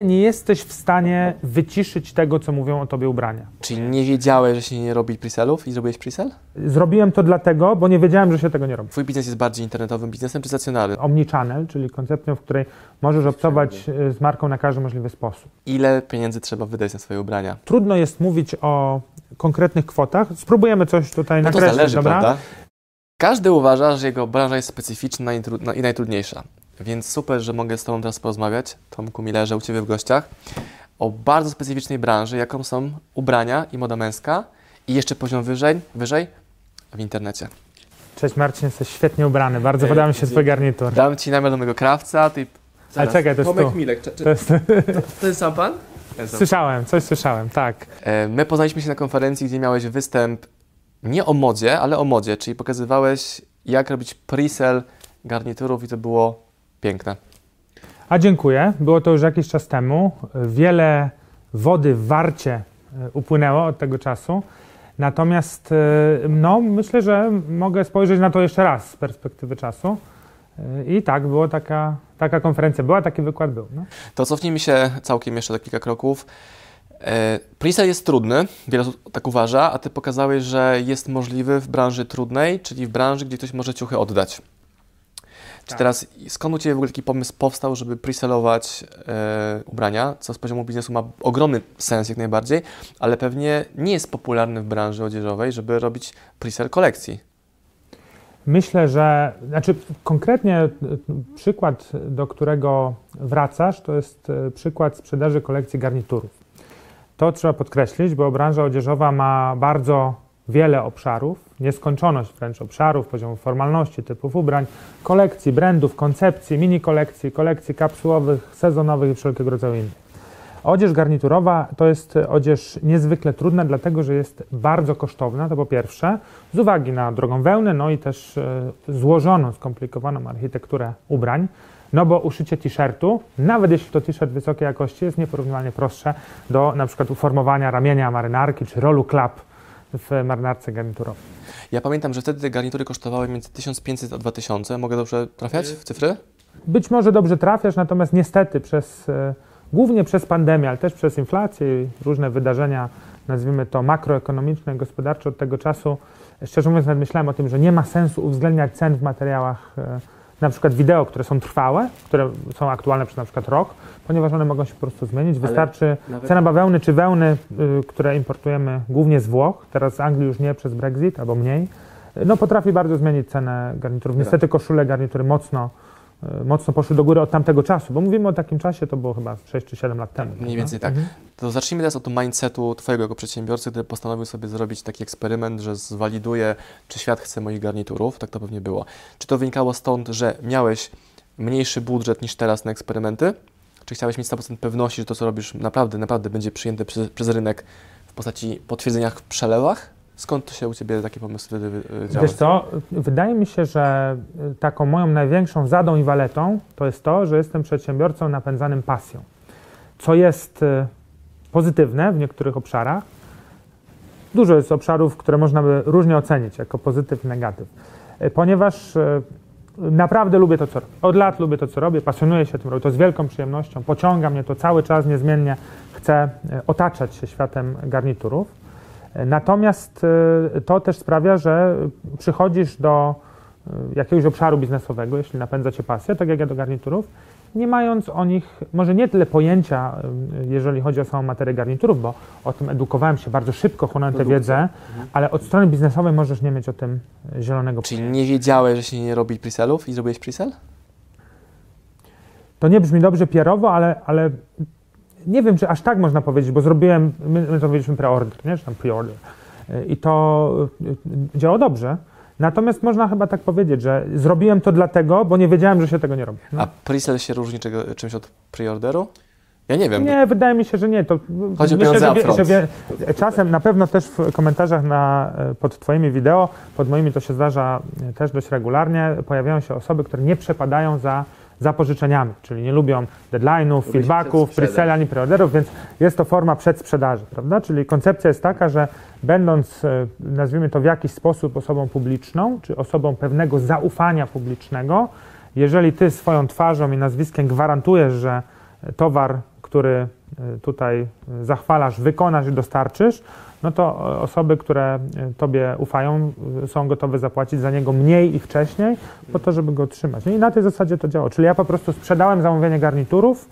nie jesteś w stanie wyciszyć tego, co mówią o tobie ubrania. Czyli nie wiedziałeś, że się nie robi preselów i zrobiłeś presel? Zrobiłem to dlatego, bo nie wiedziałem, że się tego nie robi. Twój biznes jest bardziej internetowym biznesem czy stacjonarnym? Omnichannel, czyli koncepcją, w której możesz obcować y, z marką na każdy możliwy sposób. Ile pieniędzy trzeba wydać na swoje ubrania? Trudno jest mówić o konkretnych kwotach. Spróbujemy coś tutaj No to nakreślić, zależy, dobra? prawda? Każdy uważa, że jego branża jest specyficzna i, no i najtrudniejsza. Więc super, że mogę z Tobą teraz porozmawiać, Tomku Millerze, u Ciebie w gościach, o bardzo specyficznej branży, jaką są ubrania i moda męska i jeszcze poziom wyżej, wyżej w internecie. Cześć Marcin, jesteś świetnie ubrany. Bardzo Ej, podoba mi się twój garnitur. Dam Ci namiar do mojego krawca, Ty... Ale czekaj, to jest Tomek tu. Milek, czy, czy, To jest, ten sam Pan? słyszałem, coś słyszałem, tak. E, My poznaliśmy się na konferencji, gdzie miałeś występ nie o modzie, ale o modzie, czyli pokazywałeś, jak robić pre-sell garniturów i to było piękne. A dziękuję. Było to już jakiś czas temu. Wiele wody w warcie e, upłynęło od tego czasu. Natomiast e, no, myślę, że mogę spojrzeć na to jeszcze raz z perspektywy czasu. E, I tak, była taka, taka konferencja, była, taki wykład był. No. To cofnijmy się całkiem jeszcze do kilka kroków. Pre-sale jest trudny, wiele osób tak uważa, a Ty pokazałeś, że jest możliwy w branży trudnej, czyli w branży, gdzie ktoś może ciuchy oddać. Czy Tak. teraz, skąd u Ciebie w ogóle taki pomysł powstał, żeby pre-salować e, ubrania, co z poziomu biznesu ma ogromny sens jak najbardziej, ale pewnie nie jest popularny w branży odzieżowej, żeby robić pre-sale kolekcji. Myślę, że, znaczy konkretnie e, przykład, do którego wracasz, to jest e, przykład sprzedaży kolekcji garniturów. To trzeba podkreślić, bo branża odzieżowa ma bardzo wiele obszarów, nieskończoność wręcz obszarów, poziomu formalności, typów ubrań, kolekcji, brandów, koncepcji, mini kolekcji, kolekcji kapsułowych, sezonowych i wszelkiego rodzaju innych. Odzież garniturowa to jest odzież niezwykle trudna, dlatego że jest bardzo kosztowna, to po pierwsze, z uwagi na drogą wełny, no i też e, złożoną, skomplikowaną architekturę ubrań, no bo uszycie t-shirtu, nawet jeśli to t-shirt wysokiej jakości, jest nieporównywalnie prostsze do na przykład uformowania ramienia marynarki czy rolu klap w marynarce garniturowej. Ja pamiętam, że wtedy te garnitury kosztowały między 1500 a 2000. Mogę dobrze trafiać w cyfry? Być może dobrze trafiasz, natomiast niestety przez, e, głównie przez pandemię, ale też przez inflację i różne wydarzenia, nazwijmy to makroekonomiczne, gospodarcze od tego czasu, szczerze mówiąc nawet myślałem o tym, że nie ma sensu uwzględniać cen w materiałach, e, na przykład wideo, które są trwałe, które są aktualne przez na przykład rok, ponieważ one mogą się po prostu zmienić. Wystarczy nawet- cena bawełny czy wełny, y, które importujemy głównie z Włoch, teraz z Anglii już nie przez Brexit albo mniej, no potrafi bardzo zmienić cenę garniturów. Niestety koszule, garnitury mocno, mocno poszły do góry od tamtego czasu, bo mówimy o takim czasie, to było chyba 6 czy 7 lat temu. Mniej prawda? więcej tak. Mhm. To zacznijmy teraz od mindsetu Twojego jako przedsiębiorcy, który postanowił sobie zrobić taki eksperyment, że zwaliduje, czy świat chce moich garniturów. Tak to pewnie było. Czy to wynikało stąd, że miałeś mniejszy budżet niż teraz na eksperymenty? Czy chciałeś mieć 100% pewności, że to, co robisz, naprawdę, naprawdę będzie przyjęte przez, przez rynek w postaci potwierdzeniach w przelewach? Skąd to się u Ciebie takie pomysły wtedy działy? Wiesz co, wydaje mi się, że y, taką moją największą zadą i waletą to jest to, że jestem przedsiębiorcą napędzanym pasją, co jest y, pozytywne w niektórych obszarach. Dużo jest obszarów, które można by różnie ocenić jako pozytyw i negatyw, Y, ponieważ naprawdę lubię to, co robię. Od lat lubię to, co robię, pasjonuję się tym, robię to z wielką przyjemnością, pociąga mnie to cały czas niezmiennie, chcę otaczać się światem garniturów. Natomiast y, to też sprawia, że przychodzisz do y, jakiegoś obszaru biznesowego, jeśli napędza cię pasja, tak jak ja do garniturów, nie mając o nich może nie tyle pojęcia, y, jeżeli chodzi o samą materię garniturów, bo o tym edukowałem się bardzo szybko, chłonąłem tę wiedzę, ale od strony biznesowej możesz nie mieć o tym zielonego Czyli nie wiedziałeś, że się nie robi preselów i zrobiłeś presel? To nie brzmi dobrze pierowo, ale, ale nie wiem, czy aż tak można powiedzieć, bo zrobiłem, my, my zrobiliśmy preorder, nie? Czy tam preorder. Y, I to y, działało dobrze. Natomiast można chyba tak powiedzieć, że zrobiłem to dlatego, bo nie wiedziałem, że się tego nie robi. No. A presel się różni czego, czymś od preorderu? Ja nie wiem. Nie, wydaje mi się, że nie. To Chodzi o myślę, pieniądze że, wie- że czasem na pewno też w komentarzach na, e, pod Twoimi wideo, pod moimi to się zdarza też dość regularnie, pojawiają się osoby, które nie przepadają za, za pożyczeniami, czyli nie lubią deadline'ów, feedbacków, przedsprzedaż. pre ani preorderów, więc jest to forma przedsprzedaży, prawda? Czyli koncepcja jest taka, że będąc, e, nazwijmy to w jakiś sposób osobą publiczną, czy osobą pewnego zaufania publicznego, jeżeli Ty swoją twarzą i nazwiskiem gwarantujesz, że towar który tutaj zachwalasz, wykonasz i dostarczysz, no to osoby, które Tobie ufają, są gotowe zapłacić za niego mniej i wcześniej, po to, żeby go otrzymać. I na tej zasadzie to działa. Czyli ja po prostu sprzedałem zamówienie garniturów,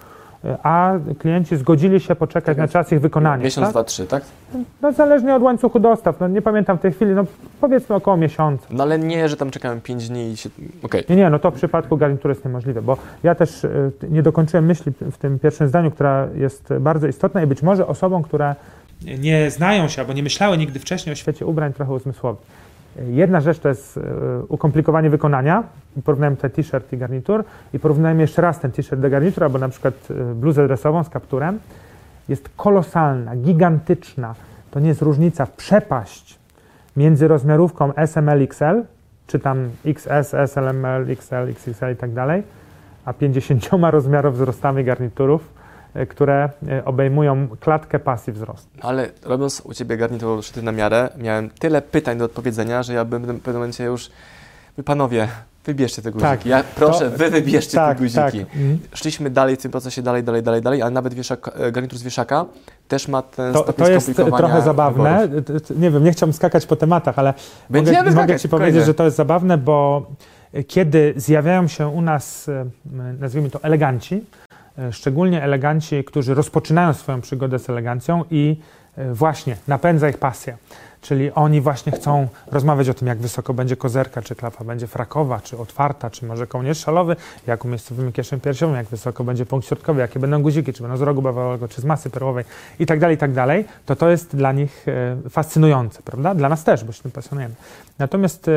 a klienci zgodzili się poczekać tak na czas ich wykonania. Miesiąc, tak? dwa, trzy, tak? No zależnie od łańcuchu dostaw, no nie pamiętam w tej chwili, no powiedzmy około miesiąca. No ale nie, że tam czekałem 5 dni i się... okej. Nie, nie, no to w przypadku garnitury jest niemożliwe, bo ja też y, nie dokończyłem myśli w tym pierwszym zdaniu, która jest bardzo istotna i być może osobom, które nie znają się albo nie myślały nigdy wcześniej o świecie ubrań, trochę uzmysłowi. Jedna rzecz to jest y, ukomplikowanie wykonania. Porównajmy te t-shirt i garnitur i porównajmy jeszcze raz ten t-shirt do garnitur, albo na przykład y, bluzę dresową z kapturem. Jest kolosalna, gigantyczna. To nie jest różnica, przepaść między rozmiarówką SML XL, czy tam XS, SLML, XL, XXL i tak dalej, a 50 rozmiarów wzrostami garniturów, które obejmują klatkę pasji wzrostu. Ale robiąc u Ciebie garnitur szyty na miarę, miałem tyle pytań do odpowiedzenia, że ja bym w pewnym momencie już... Wy panowie, wybierzcie te guziki. Tak, ja proszę, to- wy wybierzcie tak, te guziki. tak. Mhm. Szliśmy dalej w tym procesie, dalej, dalej, dalej, dalej, ale nawet wieszak, e, garnitur z wieszaka też ma ten To, stopień to jest trochę zabawne. wyborów. Nie wiem, nie chciałbym skakać po tematach, ale Będziemy mogę, mogę skakać, Ci spokojnie. powiedzieć, że to jest zabawne, bo kiedy zjawiają się u nas, e, nazwijmy to eleganci, e, szczególnie eleganci, którzy rozpoczynają swoją przygodę z elegancją i e, właśnie napędza ich pasja. Czyli oni właśnie chcą rozmawiać o tym, jak wysoko będzie kozerka, czy klapa będzie frakowa, czy otwarta, czy może kołnierz szalowy, jak umiejscowimy kieszeń piersiową, jak wysoko będzie punkt środkowy, jakie będą guziki, czy będą z rogu bawałego, czy z masy perłowej i tak dalej, i tak dalej, to to jest dla nich e, fascynujące, prawda? Dla nas też, bo się tym pasjonujemy. Natomiast e,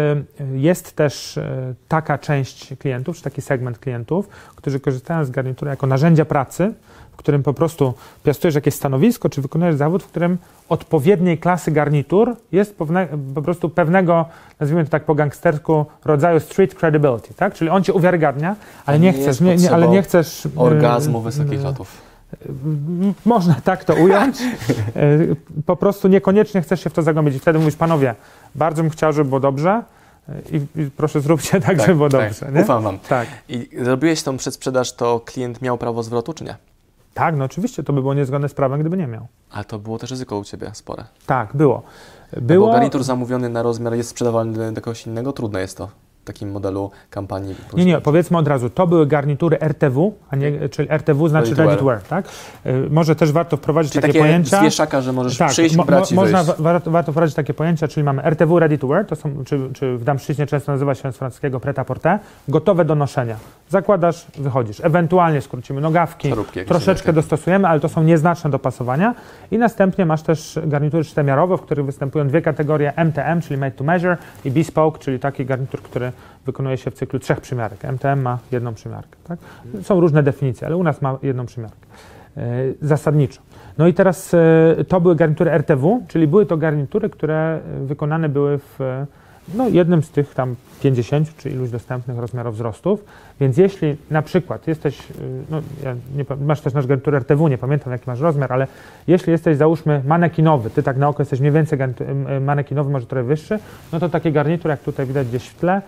jest też e, taka część klientów, czy taki segment klientów, którzy korzystają z garnitury jako narzędzia pracy, którym po prostu piastujesz jakieś stanowisko, czy wykonujesz zawód, w którym odpowiedniej klasy garnitur jest pewne, po prostu pewnego, nazwijmy to tak po gangstersku, rodzaju street credibility, tak? Czyli on cię uwiarygadnia, ale nie, Nie chcesz, nie, nie, ale nie chcesz... e, Orgazmu wysokich e, lotów. M- Można tak to ująć. E, Po prostu niekoniecznie chcesz się w to zagłębić. I wtedy mówisz, panowie, bardzo bym chciał, żeby było dobrze e, i, i proszę zróbcie tak, żeby było dobrze. tak. nie? Ufam Wam. Tak. I zrobiłeś tą przedsprzedaż, to klient miał prawo zwrotu, czy nie? Tak, no oczywiście, to by było niezgodne z prawem, gdyby nie miał. Ale to było też ryzyko u Ciebie spore. Tak, było. Bo Było, garnitur zamówiony na rozmiar jest sprzedawany do kogoś innego, trudne jest to w takim modelu kampanii. Nie, nie, powiedzmy od razu, to były garnitury RTV, a nie, czyli RTV znaczy Ready to wear, tak? Y, Może też warto wprowadzić Czyli takie, takie pojęcia. wieszaka, że możesz Tak, przyjść, mo- brać i mo- można, wa- warto, wprowadzić takie pojęcia, czyli mamy RTV ready to wear, to są, czy, czy w damszczyźnie często nazywa się z francuskiego pret à porter, gotowe do noszenia. Zakładasz, wychodzisz. Ewentualnie skrócimy nogawki, troszeczkę dostosujemy, ale to są nieznaczne dopasowania. I następnie masz też garnitury czteremiarowe, w których występują dwie kategorie MTM, czyli made to measure i bespoke, czyli taki garnitur, który wykonuje się w cyklu trzech przymiarek. MTM ma jedną przymiarkę. Tak? Są różne definicje, ale u nas ma jedną przymiarkę. E, zasadniczo. No i teraz e, to były garnitury RTV, czyli były to garnitury, które wykonane były w no, jednym z tych tam 50 czy iluś dostępnych rozmiarów wzrostów. Więc jeśli na przykład jesteś, y, no, ja nie, masz też nasz garnitur RTV, nie pamiętam jaki masz rozmiar, ale jeśli jesteś załóżmy manekinowy, ty tak na oko jesteś mniej więcej y, manekinowy, może trochę wyższy, no to taki garnitur, jak tutaj widać gdzieś w tle,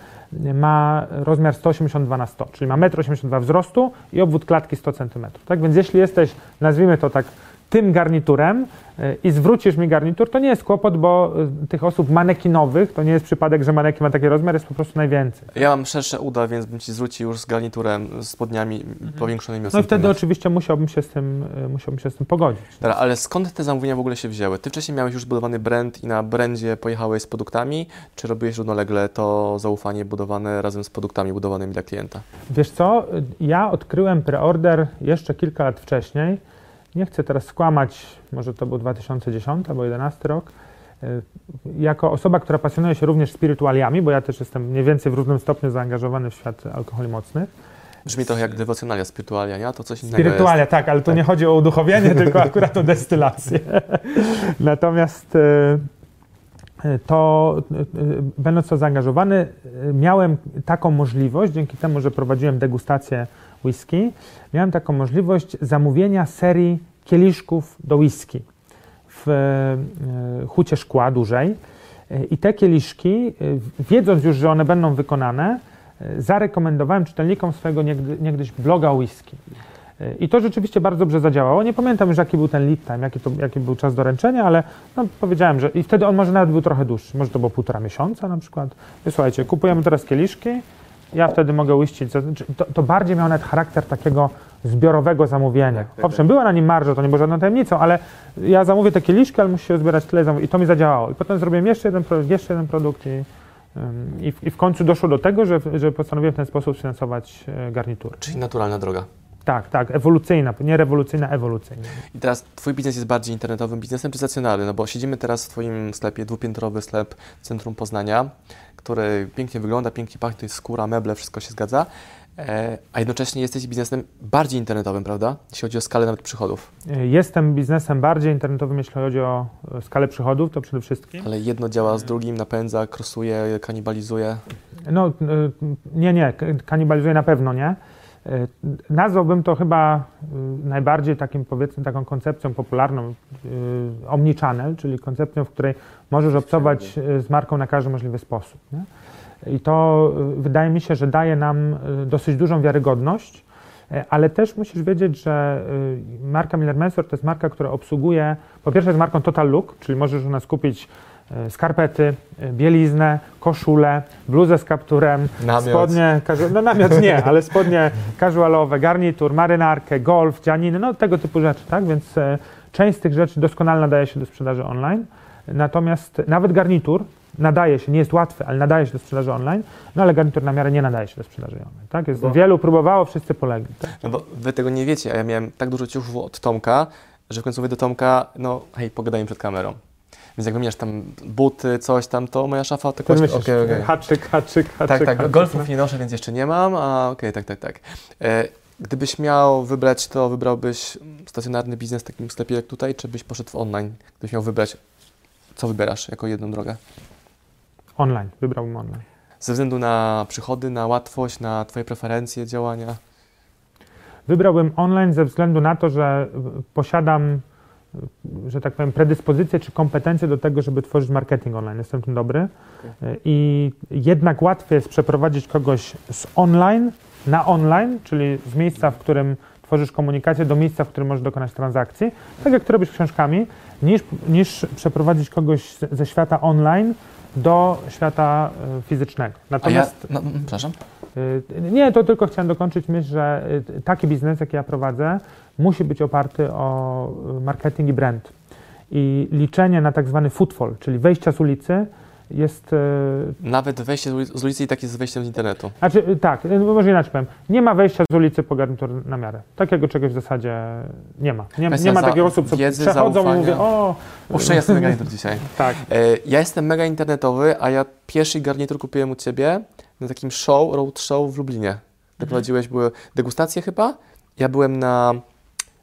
ma rozmiar 182 na 100, czyli ma 1,82 m wzrostu i obwód klatki 100 cm. Tak więc jeśli jesteś, nazwijmy to tak, tym garniturem y, i zwrócisz mi garnitur, to nie jest kłopot, bo y, tych osób manekinowych, to nie jest przypadek, że manekin ma taki rozmiar, jest po prostu najwięcej. Ja mam szersze uda, więc bym Ci zwrócił już z garniturem, z spodniami powiększonymi Mhm. No i wtedy oczywiście musiałbym się z tym, y, musiałbym się z tym pogodzić. Dobra, ale skąd te zamówienia w ogóle się wzięły? Ty wcześniej miałeś już zbudowany brand i na brandzie pojechałeś z produktami, czy robiłeś równolegle to zaufanie budowane razem z produktami budowanymi dla klienta? Wiesz co, ja odkryłem preorder jeszcze kilka lat wcześniej. Nie chcę teraz skłamać, może to był 2010 albo 2011 rok. Y, Jako osoba, która pasjonuje się również spirytualiami, bo ja też jestem mniej więcej w różnym stopniu zaangażowany w świat alkoholi mocnych. Brzmi trochę jak dewocjonalia, spirytualia, nie? To coś innego Spirytualia, tak, ale tu Tak. nie chodzi o uduchowienie, tylko akurat o destylację. Natomiast y, y, to, będąc to zaangażowany, miałem taką możliwość, dzięki temu, że prowadziłem degustację whisky, miałem taką możliwość zamówienia serii kieliszków do whisky w y, hucie szkła dużej. Y, I te kieliszki, y, wiedząc już, że one będą wykonane, zarekomendowałem czytelnikom swojego niegdy, niegdyś bloga whisky. I to rzeczywiście bardzo dobrze zadziałało. Nie pamiętam już, jaki był ten lead time, jaki, to, jaki był czas doręczenia, ale no, powiedziałem, że i wtedy on może nawet był trochę dłuższy, może to było półtora miesiąca na przykład. Słuchajcie, kupujemy teraz kieliszki, ja wtedy mogę uiścić, to, to bardziej miał nawet charakter takiego zbiorowego zamówienia. Tak, tak, Owszem, była na nim marża, to nie było żadną tajemnicą, ale ja zamówię te kieliszki, ale musi się zbierać tyle zamówień. I to mi zadziałało. I potem zrobiłem jeszcze jeden produkt, jeszcze jeden produkt i, i, w, i w końcu doszło do tego, że, że postanowiłem w ten sposób sfinansować e, garnitury. Czyli naturalna droga. Tak, tak, ewolucyjna, nie rewolucyjna, ewolucyjna. I teraz Twój biznes jest bardziej internetowym biznesem czy stacjonarnym? No bo siedzimy teraz w Twoim sklepie, dwupiętrowy sklep w centrum Poznania, który pięknie wygląda, pięknie pachnie, to jest skóra, meble, wszystko się zgadza. E, a jednocześnie jesteś biznesem bardziej internetowym, prawda? Jeśli chodzi o skalę nawet przychodów. E, Jestem biznesem bardziej internetowym, jeśli chodzi o e, skalę przychodów, to przede wszystkim. Ale jedno działa z drugim, napędza, krosuje, kanibalizuje. No, nie, nie, kanibalizuje na pewno nie. Y, Nazwałbym to chyba y, najbardziej takim, powiedzmy, taką koncepcją popularną, y, omnichannel, czyli koncepcją, w której możesz obcować z marką na każdy możliwy sposób. Nie? I to wydaje mi się, że daje nam dosyć dużą wiarygodność, ale też musisz wiedzieć, że marka Miller Mensor to jest marka, która obsługuje, po pierwsze jest marką Total Look, czyli możesz u nas kupić skarpety, y, bieliznę, koszulę, bluzę z kapturem, Namiot. spodnie, no namiot nie, ale spodnie casualowe, garnitur, marynarkę, golf, dzianiny, no tego typu rzeczy, tak? Więc e, część z tych rzeczy doskonale nadaje się do sprzedaży online. Natomiast nawet garnitur nadaje się, nie jest łatwy, ale nadaje się do sprzedaży online, no ale garnitur na miarę nie nadaje się do sprzedaży online, tak? Jest, Bo- Wielu próbowało, wszyscy polegli. Tak? No bo Wy tego nie wiecie, a ja miałem tak dużo ciuchów od Tomka, że w końcu mówię do Tomka, no hej, pogadajmy przed kamerą. Więc jak wymieniasz tam buty, coś tam, to moja szafa to Ty okej, myślisz, okej. haczyk, haczyk, haczyk, Tak, tak, haczyk, golfów nie noszę, więc jeszcze nie mam, a okej, tak, tak, tak. E, gdybyś miał wybrać, to wybrałbyś stacjonarny biznes w takim sklepie jak tutaj, czy byś poszedł w online? Gdybyś miał wybrać, co wybierasz jako jedną drogę? Online, wybrałbym online. Ze względu na przychody, na łatwość, na Twoje preferencje działania? Wybrałbym online ze względu na to, że posiadam, że tak powiem, predyspozycje czy kompetencje do tego, żeby tworzyć marketing online. Jestem tym dobry. I jednak łatwiej jest przeprowadzić kogoś z online na online, czyli z miejsca, w którym tworzysz komunikację, do miejsca, w którym możesz dokonać transakcji, tak jak to robisz książkami, niż, niż przeprowadzić kogoś ze świata online do świata y, fizycznego. A ja, Natomiast no, przepraszam? Y, Nie, to tylko chciałem dokończyć myśl, że y, taki biznes, jaki ja prowadzę, musi być oparty o y, marketing i brand. I liczenie na tak zwany footfall, czyli wejścia z ulicy, jest. y, Nawet wejście z ulicy- i tak jest z wejściem z internetu. Znaczy, y, tak, y, może inaczej powiem. Nie ma wejścia z ulicy po garnitur na miarę. Takiego czegoś w zasadzie nie ma. Nie, nie ma takich osób, co wiedzy, przechodzą zaufania. i mówią, o. Jestem mega internet dzisiaj. Tak. E, Ja jestem mega internetowy, a ja pierwszy garnitur kupiłem u Ciebie na takim show, road show w Lublinie. Mhm. Ty prowadziłeś, były degustacje chyba. Ja byłem na,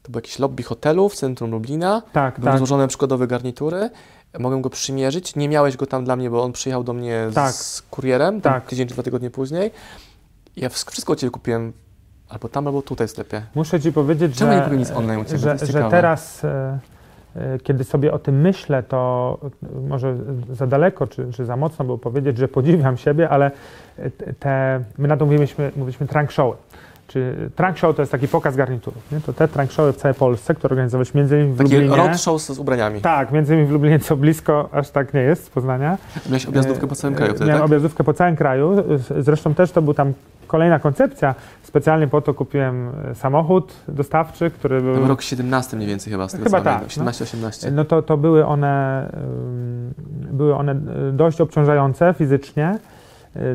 to był jakiś lobby hotelu w centrum Lublina. Tak, Były tak. złożone przykładowe garnitury. Mogłem go przymierzyć. Nie miałeś go tam dla mnie, bo on przyjechał do mnie Tak. z kurierem, Tak. tydzień czy dwa tygodnie później. Ja wsz- wszystko u Ciebie kupiłem albo tam, albo tutaj w sklepie. Muszę ci powiedzieć, Czemu że, nie kupiłem nic online u Ciebie? Że, że teraz, e, e, kiedy sobie o tym myślę, to może za daleko czy, czy za mocno było powiedzieć, że podziwiam siebie, ale te- te, my na to mówiliśmy, mówiliśmy trunk showy. Czy trunk show to jest taki pokaz garniturów. Nie? To te trunk showy w całej Polsce, które organizowaliśmy między innymi w Taki Lublinie. road show z, ubraniami. Tak, między innymi w Lublinie, co blisko, aż tak nie jest z Poznania. Miałeś objazdówkę po całym kraju E, wtedy, Miałem tak? objazdówkę po całym kraju. Zresztą też to był tam kolejna koncepcja. Specjalnie po to kupiłem e, samochód dostawczy, który był... rok 17 mniej więcej chyba, z tego Chyba tak, pamiętam. no. 17-18. No to, to były one, były one y, dość obciążające fizycznie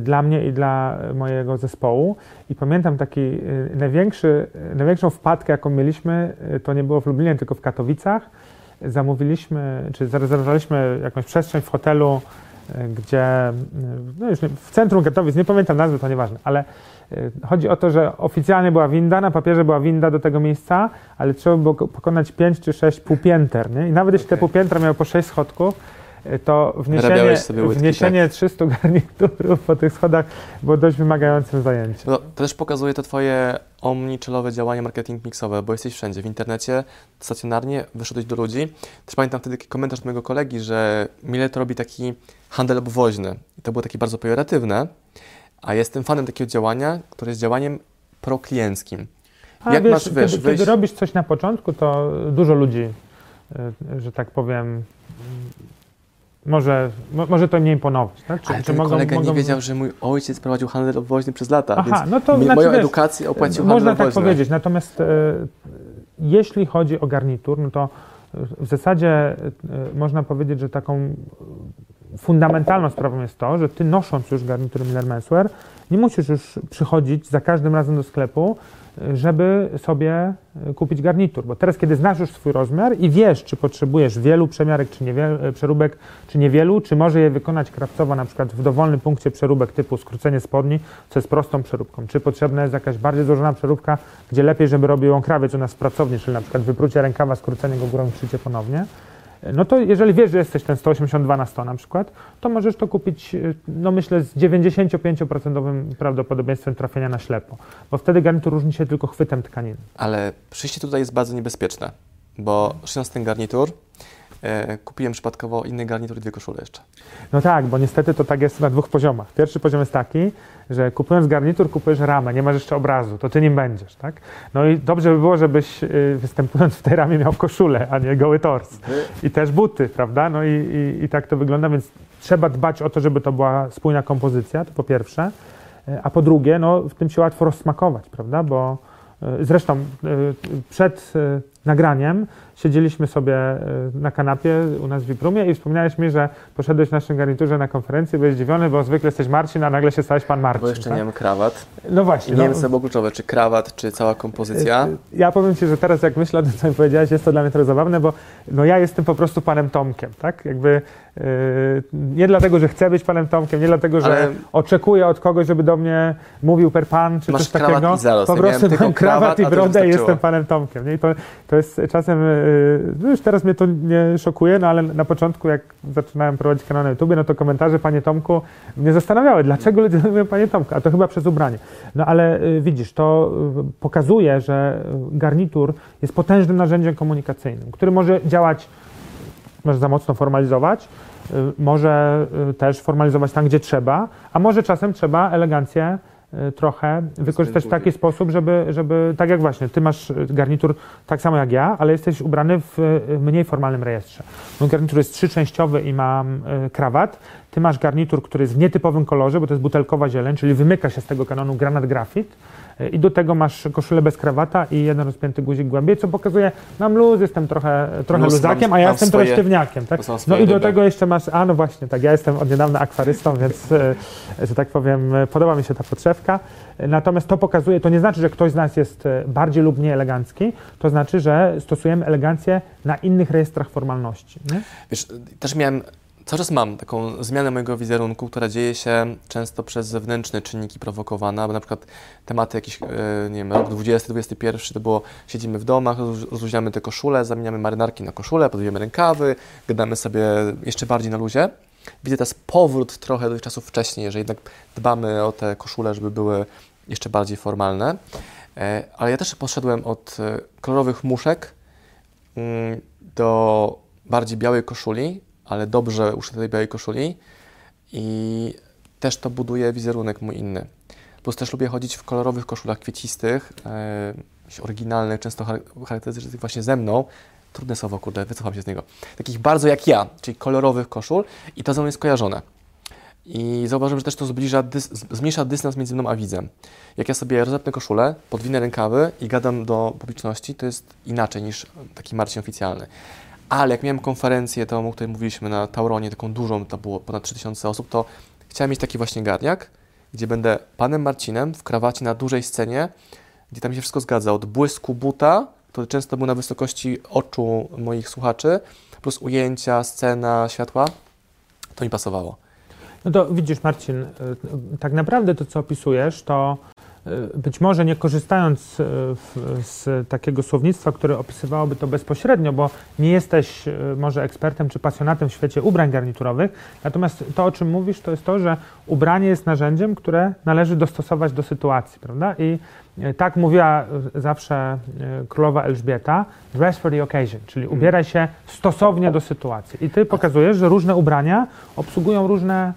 dla mnie i dla mojego zespołu. I pamiętam taki y, największy, y, największą wpadkę, jaką mieliśmy, y, to nie było w Lublinie, tylko w Katowicach. Zamówiliśmy, czy zarezerwowaliśmy jakąś przestrzeń w hotelu, y, gdzie, y, no już nie, w centrum Katowic, nie pamiętam nazwy, to nieważne, ale y, chodzi o to, że oficjalnie była winda, na papierze była winda do tego miejsca, ale trzeba było ko- pokonać 5 czy 6 półpięter, nie? I nawet jeśli te półpiętra miały po 6 schodków, y, to wniesienie, tak. wniesienie 300 garniturów po tych schodach było dość wymagającym zajęciem. No, to też pokazuje to Twoje omnichelowe działanie marketing mixowe, bo jesteś wszędzie, w internecie, stacjonarnie, wyszedłeś do ludzi. Też pamiętam wtedy taki komentarz mojego kolegi, że Millet to robi taki handel obwoźny. I to było takie bardzo pejoratywne, a jestem fanem takiego działania, które jest działaniem proklienckim. A Jak wiesz, masz, wiesz, kiedy, wyjść- kiedy robisz coś na początku, to dużo ludzi, y, że tak powiem, może, mo, może to im nie imponować. Tak? Czy, Ale czy ten mogą- kolega mogą- nie wiedział, że mój ojciec prowadził handel obwoźny przez lata, Aha, więc no to mi, znaczy, moją edukację opłacił handel Można tak obwoźny. powiedzieć, natomiast e, jeśli chodzi o garnitur, no to w zasadzie e, można powiedzieć, że taką e, fundamentalną sprawą jest to, że ty nosząc już garnitur Miller Menswear, nie musisz już przychodzić za każdym razem do sklepu, e, żeby sobie e, kupić garnitur, bo teraz kiedy znasz już swój rozmiar i wiesz, czy potrzebujesz wielu przemiarek, czy niewielu, przeróbek, czy niewielu, czy może je wykonać krawcowo na przykład w dowolnym punkcie przeróbek typu skrócenie spodni, co jest prostą przeróbką, czy potrzebna jest jakaś bardziej złożona przeróbka, gdzie lepiej, żeby robił ją krawiec u nas w pracowni, czyli na przykład wyprucie rękawa, skrócenie go górą szycie ponownie, no to jeżeli wiesz, że jesteś ten 182 na 100 na przykład, to możesz to kupić, y, no myślę, z 95% prawdopodobieństwem trafienia na ślepo, bo wtedy garnitur różni się tylko chwytem tkaniny. Ale przyjście tutaj jest bardzo niebezpieczne, bo szyjąc ten garnitur, kupiłem przypadkowo inny garnitur i dwie koszule jeszcze. No tak, bo niestety to tak jest na dwóch poziomach. Pierwszy poziom jest taki, że kupując garnitur, kupujesz ramę, nie masz jeszcze obrazu, to ty nim będziesz, tak? No i dobrze by było, żebyś y, występując w tej ramie miał koszulę, a nie goły tors. I też buty, prawda? No i, i, i tak to wygląda, więc trzeba dbać o to, żeby to była spójna kompozycja, to po pierwsze. Y, A po drugie, no w tym się łatwo rozsmakować, prawda? Bo y, zresztą przed nagraniem siedzieliśmy sobie y, na kanapie u nas w Wiprumie i wspomniałeś mi, że poszedłeś w naszym garniturze na konferencję, byłeś zdziwiony, bo zwykle jesteś Marcin, a nagle się stałeś pan Marcin. Bo jeszcze tak? nie mam krawat. No właśnie. I nie no, wiem, co było kluczowe, czy krawat, czy cała kompozycja. Ja powiem Ci, że teraz jak myślę o tym, co mi powiedziałeś, jest to dla mnie trochę zabawne, bo no ja jestem po prostu panem Tomkiem, tak? Jakby yy, nie dlatego, że chcę być panem Tomkiem, nie dlatego, że Ale- oczekuję od kogoś, żeby do mnie mówił per pan, czy Masz coś takiego. i zarost. Po prostu mam krawat krawat, i brodę i jestem panem Tomkiem. Nie? I to, to jest czasem, yy, no już teraz mnie to nie szokuje, no ale na początku, jak zaczynałem prowadzić kanał na YouTube, no to komentarze panie Tomku mnie zastanawiały, dlaczego ludzie mówią panie Tomku, a to chyba przez ubranie. No ale y, widzisz, to y, pokazuje, że y, garnitur jest potężnym narzędziem komunikacyjnym, który może działać, może za mocno formalizować, y, może y, też formalizować tam, gdzie trzeba, a może czasem trzeba elegancję y, trochę wykorzystać w taki sposób, żeby, żeby, tak jak właśnie, ty masz garnitur tak samo jak ja, ale jesteś ubrany w mniej formalnym rejestrze. Mój garnitur jest trzyczęściowy i mam y, krawat, ty masz garnitur, który jest w nietypowym kolorze, bo to jest butelkowa zieleń, czyli wymyka się z tego kanonu granat grafit. I do tego masz koszulę bez krawata i jeden rozpięty guzik głębiej, co pokazuje, mam luz, jestem trochę, trochę Luz, luzakiem, mam- a ja jestem swoje- trochę sztywniakiem. Tak? No i do ryby. tego jeszcze masz, a no właśnie, tak, ja jestem od niedawna akwarystą, więc, e, że tak powiem, podoba mi się ta podszewka. Natomiast to pokazuje, to nie znaczy, że ktoś z nas jest e, bardziej lub mniej elegancki, to znaczy, że stosujemy elegancję na innych rejestrach formalności. Nie? Wiesz, też miałem, cały czas mam taką zmianę mojego wizerunku, która dzieje się często przez zewnętrzne czynniki prowokowane, bo na przykład tematy jakiś, e, nie wiem, rok 20, 21 to było, siedzimy w domach, roz- rozluźniamy te koszule, zamieniamy marynarki na koszule, podwijamy rękawy, gadamy sobie jeszcze bardziej na luzie. Widzę teraz powrót trochę do czasów wcześniej, że jednak dbamy o te koszule, żeby były jeszcze bardziej formalne. E, Ale ja też poszedłem od e, kolorowych muszek mm, do bardziej białej koszuli, ale dobrze uszytej białej koszuli i też to buduje wizerunek mój inny. Plus też lubię chodzić w kolorowych koszulach kwiecistych, e, jakichś oryginalnych, często char- charakterystycznych właśnie ze mną. Trudne słowo, kurde, wycofam się z niego. Takich bardzo jak ja, czyli kolorowych koszul i to ze mną jest kojarzone. I zauważyłem, że też to zbliża, dys, zmniejsza dystans między mną a widzem. Jak ja sobie rozepnę koszulę, podwinę rękawy i gadam do publiczności, to jest inaczej niż taki Marcin oficjalny. Ale jak miałem konferencję, tą, o której mówiliśmy na Tauronie, taką dużą, to było ponad 3000 osób, to chciałem mieć taki właśnie garniak, gdzie będę panem Marcinem w krawacie na dużej scenie, gdzie tam się wszystko zgadza. Od błysku buta, który często był na wysokości oczu moich słuchaczy, plus ujęcia, scena, światła, to mi pasowało. No to widzisz, Marcin, y, tak naprawdę to, co opisujesz, to być może nie korzystając w- z takiego słownictwa, które opisywałoby to bezpośrednio, bo nie jesteś y, może ekspertem czy pasjonatem w świecie ubrań garniturowych, natomiast to, o czym mówisz, to jest to, że ubranie jest narzędziem, które należy dostosować do sytuacji, prawda? I tak mówiła zawsze królowa Elżbieta, dress for the occasion, czyli ubieraj się stosownie do sytuacji. I ty pokazujesz, że różne ubrania obsługują różne e,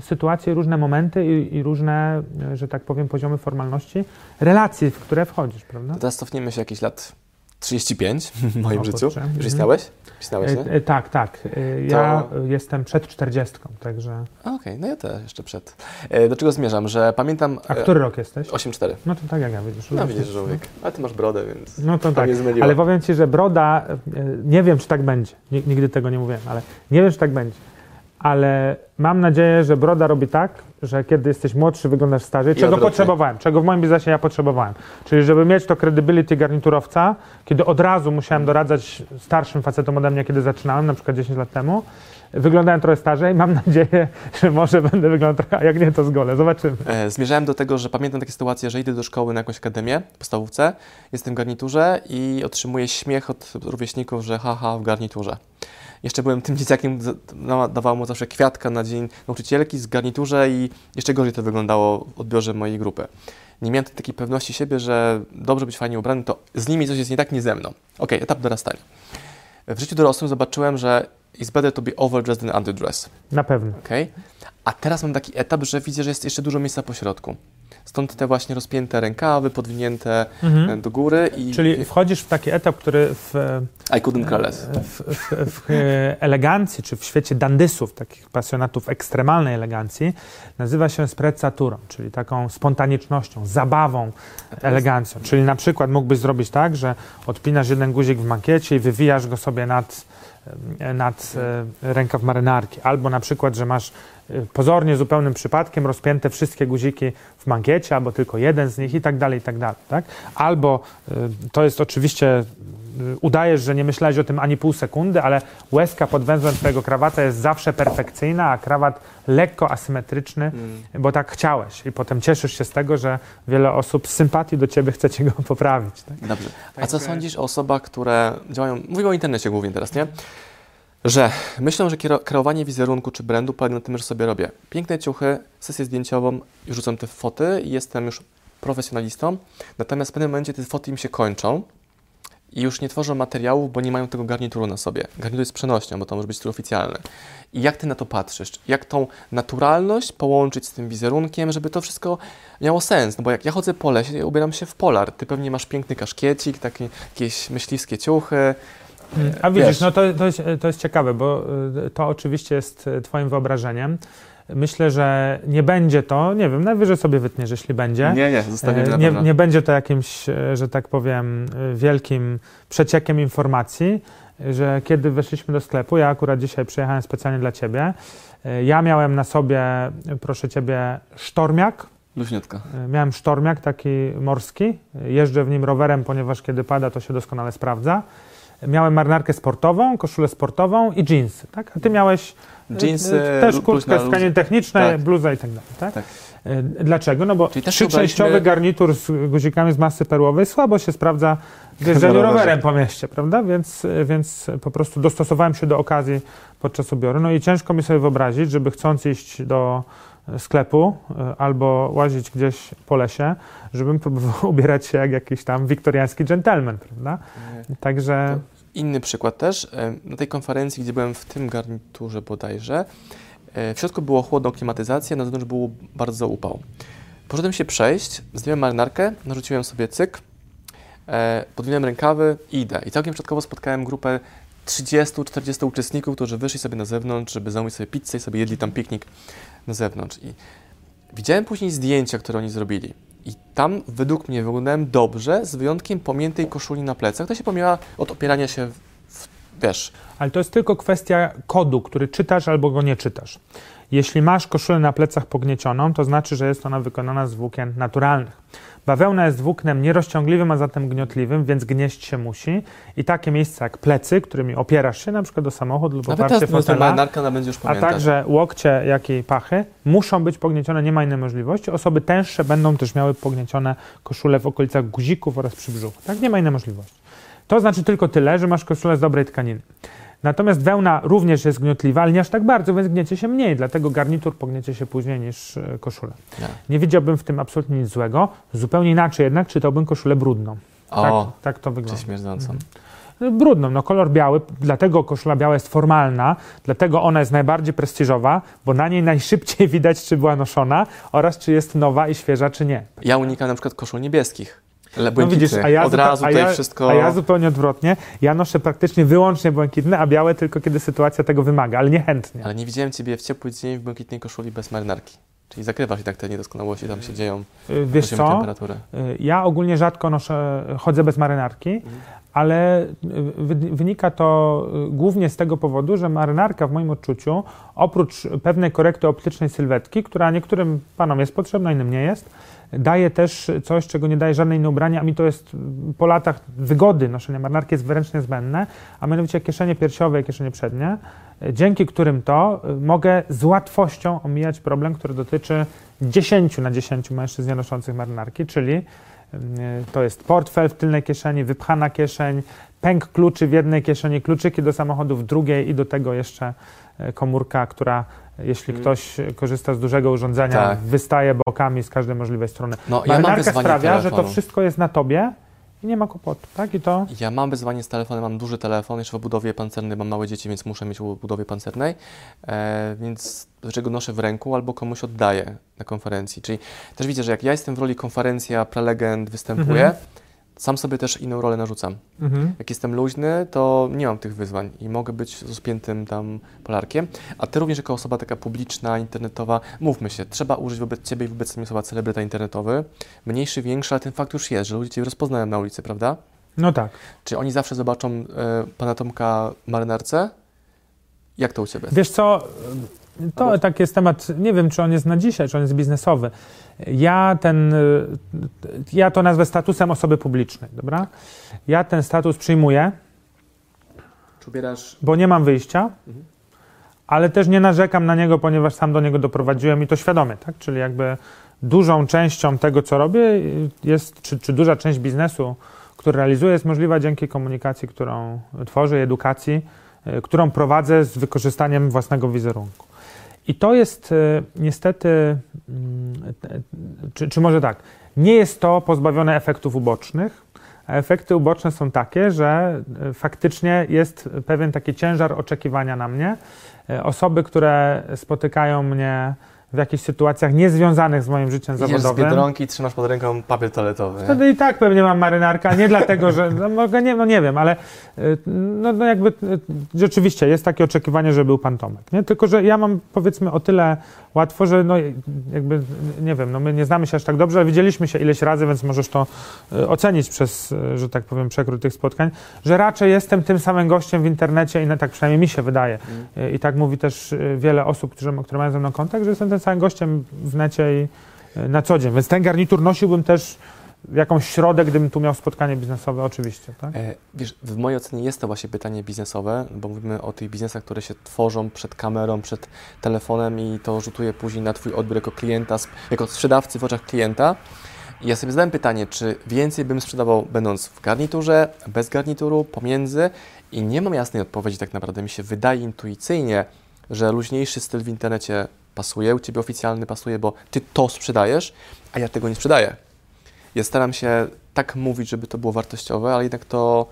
sytuacje, różne momenty i, i różne, e, że tak powiem, poziomy formalności, relacji, w które wchodzisz, prawda? To teraz cofniemy się jakieś lat 35 w moim O, życiu. kurczę. Już Mhm. istniałeś? Istniałeś, nie? E, e, tak, tak. E, Ja To- jestem przed czterdziestką, także... A, Okej, no ja też jeszcze przed. E, Do czego zmierzam, że pamiętam... A e, który rok jesteś? 8-4. No to tak jak ja, widzisz. No widzisz, żółwik. Ale ty masz brodę, więc No to tak. Ale powiem Ci, że broda, e, nie wiem, czy tak będzie. Ni- Nigdy tego nie mówiłem, ale nie wiem, czy tak będzie. Ale mam nadzieję, że broda robi tak, że kiedy jesteś młodszy, wyglądasz starzej, czego odwrotnie. potrzebowałem, czego w moim biznesie ja potrzebowałem. Czyli żeby mieć to credibility garniturowca, kiedy od razu musiałem doradzać starszym facetom ode mnie, kiedy zaczynałem, na przykład 10 lat temu, wyglądałem trochę starzej. Mam nadzieję, że może będę wyglądał trochę, a jak nie, to zgolę. Zobaczymy. E, Zmierzałem do tego, że pamiętam takie sytuacje, że idę do szkoły na jakąś akademię w podstawówce, jestem w garniturze i otrzymuję śmiech od rówieśników, że haha w garniturze. Jeszcze byłem tym dzieciakiem, dawała mu zawsze kwiatka na dzień nauczycielki z garniturze i jeszcze gorzej to wyglądało w odbiorze mojej grupy. Nie miałem takiej pewności siebie, że dobrze być fajnie ubrany, to z nimi coś jest nie tak, nie ze mną. Okej, etap dorastania. W życiu dorosłym zobaczyłem, że it's better to be overdressed than underdressed. Na pewno. Okay? A teraz mam taki etap, że widzę, że jest jeszcze dużo miejsca po środku. Stąd te właśnie rozpięte rękawy, podwinięte e, do góry i... Czyli wchodzisz w taki etap, który w, I couldn't care less. w, w, w e, elegancji, czy w świecie dandysów, takich pasjonatów ekstremalnej elegancji, nazywa się sprezzaturą, czyli taką spontanicznością, zabawą, elegancją. Czyli na przykład mógłbyś zrobić tak, że odpinasz jeden guzik w makiecie i wywijasz go sobie nad, e, nad e, rękaw marynarki. Albo na przykład, że masz e, pozornie zupełnym przypadkiem rozpięte wszystkie guziki w mankiecie, albo tylko jeden z nich i tak dalej, i tak dalej. Tak? Albo e, to jest oczywiście y, udajesz, że nie myślałeś o tym ani pół sekundy, ale łezka pod węzłem twojego krawata jest zawsze perfekcyjna, a krawat lekko asymetryczny, Mm. bo tak chciałeś. I potem cieszysz się z tego, że wiele osób z sympatii do ciebie chce cię go poprawić. Tak? Dobrze. A Tak, co sądzisz o osobach, które działają, mówimy o internecie głównie teraz, nie? Że myślą, że kreowanie wizerunku czy brandu polega na tym, że sobie robię piękne ciuchy, sesję zdjęciową rzucam te foty i jestem już profesjonalistą, natomiast w pewnym momencie te foty im się kończą i już nie tworzą materiałów, bo nie mają tego garnituru na sobie. Garnitur jest przenośnią, bo to może być strój oficjalny. I jak ty na to patrzysz? Jak tą naturalność połączyć z tym wizerunkiem, żeby to wszystko miało sens? No bo jak ja chodzę po lesie, ja ubieram się w polar. Ty pewnie masz piękny kaszkiecik, takie jakieś myśliwskie ciuchy. A widzisz, Wiesz. no to, to, jest, to jest ciekawe, bo y, to oczywiście jest y, twoim wyobrażeniem. Myślę, że nie będzie to, nie wiem, najwyżej sobie wytniesz, jeśli będzie. Nie, nie, zostawimy Nie, nie będzie to jakimś, e, że tak powiem, wielkim przeciekiem informacji, że kiedy weszliśmy do sklepu, ja akurat dzisiaj przyjechałem specjalnie dla Ciebie, ja miałem na sobie, proszę Ciebie, sztormiak, Luźniutka. Miałem sztormiak taki morski, jeżdżę w nim rowerem, ponieważ kiedy pada, to się doskonale sprawdza. Miałem marynarkę sportową, koszulę sportową i jeansy, tak? A Ty miałeś Jeansy, e, też lu- kurtkę tkanin technicznej, Tak. bluza i tak dalej, tak? Tak. E, Dlaczego? No bo też trzyczęściowy garnitur z guzikami z masy perłowej słabo się sprawdza w jeżdżeniu rowerem po mieście, prawda? Więc, więc po prostu dostosowałem się do okazji podczas ubioru. No i ciężko mi sobie wyobrazić, żeby chcąc iść do sklepu e, albo łazić gdzieś po lesie, żebym próbował ubierać się jak jakiś tam wiktoriański gentleman, prawda? Także Inny przykład też. e, Na tej konferencji, gdzie byłem w tym garniturze bodajże, e, w środku było chłodno klimatyzacja, na zewnątrz był bardzo upał. Poszedłem się przejść, zdjąłem marynarkę, narzuciłem sobie cyk, podwinąłem rękawy i idę. I całkiem przypadkowo spotkałem grupę 30-40 uczestników, którzy wyszli sobie na zewnątrz, żeby zamówić sobie pizzę i sobie jedli tam piknik na zewnątrz. I widziałem później zdjęcia, które oni zrobili. I tam według mnie wyglądałem dobrze, z wyjątkiem pomiętej koszuli na plecach. To się pomijała od opierania się, w, wiesz, Ale to jest tylko kwestia kodu, który czytasz albo go nie czytasz. Jeśli masz koszulę na plecach pogniecioną, to znaczy, że jest ona wykonana z włókien naturalnych. Bawełna jest włóknem nierozciągliwym, a zatem gniotliwym, więc gnieść się musi. I takie miejsca jak plecy, którymi opierasz się, na przykład do samochodu lub nawet oparcie ta fotela, będzie już a także łokcie, jak i pachy, muszą być pogniecione, nie ma innej możliwości. Osoby tęższe będą też miały pogniecione koszule w okolicach guzików oraz przy brzuchu. Tak, nie ma innej możliwości. To znaczy tylko tyle, że masz koszulę z dobrej tkaniny. Natomiast wełna również jest gniotliwa, ale nie aż tak bardzo, więc gniecie się mniej, dlatego garnitur pogniecie się później niż e, koszula. Nie. Nie widziałbym w tym absolutnie nic złego. Zupełnie inaczej jednak czytałbym koszulę brudną. Tak, O, tak to gdzie wygląda. śmierdzącą. Mhm. brudną. No kolor biały, dlatego koszula biała jest formalna, dlatego ona jest najbardziej prestiżowa, bo na niej najszybciej widać, czy była noszona oraz czy jest nowa i świeża, czy nie. Ja unikam na przykład koszul niebieskich. Le- No widzisz, błękitny. a ja, Od razu a tutaj ja, wszystko... a ja zupełnie odwrotnie. Ja noszę praktycznie wyłącznie błękitne, a białe tylko kiedy sytuacja tego wymaga, ale niechętnie. Ale nie widziałem Ciebie w ciepły dzień w błękitnej koszuli bez marynarki. Czyli zakrywasz i tak te niedoskonałości tam się dzieją. Y, Wiesz co? temperatury. Y, Ja ogólnie rzadko noszę, chodzę bez marynarki, Mhm. ale y, wy- wynika to głównie z tego powodu, że marynarka w moim odczuciu, oprócz pewnej korekty optycznej sylwetki, która niektórym panom jest potrzebna, innym nie jest, daje też coś, czego nie daje żadne inne ubranie, a mi to jest po latach wygody noszenia. Marynarki jest wręcz niezbędne, a mianowicie kieszenie piersiowe i kieszenie przednie, dzięki którym to y, mogę z łatwością omijać problem, który dotyczy 10 na 10 mężczyzn noszących marynarki, czyli y, to jest portfel w tylnej kieszeni, wypchana kieszeń, pęk kluczy w jednej kieszeni, kluczyki do samochodu w drugiej i do tego jeszcze y, komórka, która jeśli Mm. ktoś korzysta z dużego urządzenia, Tak. wystaje bokami z każdej możliwej strony. No, ja Marynarka wyzwanie sprawia, że to wszystko jest na tobie i nie ma kłopotu, tak? I to Ja mam wyzwanie z telefonem, mam duży telefon, jeszcze w obudowie pancernej mam małe dzieci, więc muszę mieć w obudowie pancernej, e, więc dlaczego noszę w ręku albo komuś oddaję na konferencji. Czyli też widzę, że jak ja jestem w roli konferencja, prelegent, występuję, Mhm. Sam sobie też inną rolę narzucam. mhm. Jak jestem luźny, to nie mam tych wyzwań i mogę być z rozpiętym tam polarkiem. A ty również jako osoba taka publiczna, internetowa, mówmy się, trzeba użyć wobec ciebie i wobec mnie słowa celebryta internetowy. Mniejszy, większy, ale ten fakt już jest, że ludzie cię rozpoznają na ulicy, prawda? no tak. Czy oni zawsze zobaczą e, pana Tomka marynarce? Jak to u ciebie? Wiesz co, to tak jest temat, nie wiem czy on jest na dzisiaj, czy on jest biznesowy. Ja ten, y, ja to nazwę statusem osoby publicznej, dobra? Ja ten status przyjmuję, ubierasz... bo nie mam wyjścia, Mhm. ale też nie narzekam na niego, ponieważ sam do niego doprowadziłem i to świadomie, tak? Czyli jakby dużą częścią tego, co robię jest, czy, czy duża część biznesu, który realizuję, jest możliwa dzięki komunikacji, którą tworzę, i edukacji, y, którą prowadzę z wykorzystaniem własnego wizerunku. I to jest y, niestety, mm, czy, czy może tak, nie jest to pozbawione efektów ubocznych, a efekty uboczne są takie, że y, faktycznie jest pewien taki ciężar oczekiwania na mnie. Y, Osoby, które spotykają mnie w jakichś sytuacjach niezwiązanych z moim życiem Idziesz z zawodowym. Biedronki i trzymasz pod ręką papier toaletowy. Wtedy i tak pewnie mam marynarkę, nie dlatego, że no, mogę, nie, no nie wiem, ale y, no, no jakby y, rzeczywiście jest takie oczekiwanie, że był pan Tomek, nie? Tylko, że ja mam powiedzmy o tyle łatwo, że no jakby, nie wiem, no my nie znamy się aż tak dobrze, ale widzieliśmy się ileś razy, więc możesz to y, ocenić przez, że tak powiem, przekrój tych spotkań, że raczej jestem tym samym gościem w internecie i na, tak przynajmniej mi się wydaje. Mm. I tak mówi też wiele osób, które mają ze mną kontakt, że jestem samym gościem w necie i y, na co dzień. Więc ten garnitur nosiłbym też jakąś środę, gdybym tu miał spotkanie biznesowe, oczywiście. Tak? E, wiesz, w mojej ocenie jest to właśnie pytanie biznesowe, bo mówimy o tych biznesach, które się tworzą przed kamerą, przed telefonem i to rzutuje później na Twój odbiór jako klienta, jako sprzedawcy w oczach klienta. I ja sobie zadałem pytanie, czy więcej bym sprzedawał będąc w garniturze, bez garnituru, pomiędzy i nie mam jasnej odpowiedzi tak naprawdę. Mi się wydaje intuicyjnie, że luźniejszy styl w internecie pasuje, u Ciebie oficjalny pasuje, bo Ty to sprzedajesz, a ja tego nie sprzedaję. Ja staram się tak mówić, żeby to było wartościowe, ale jednak to,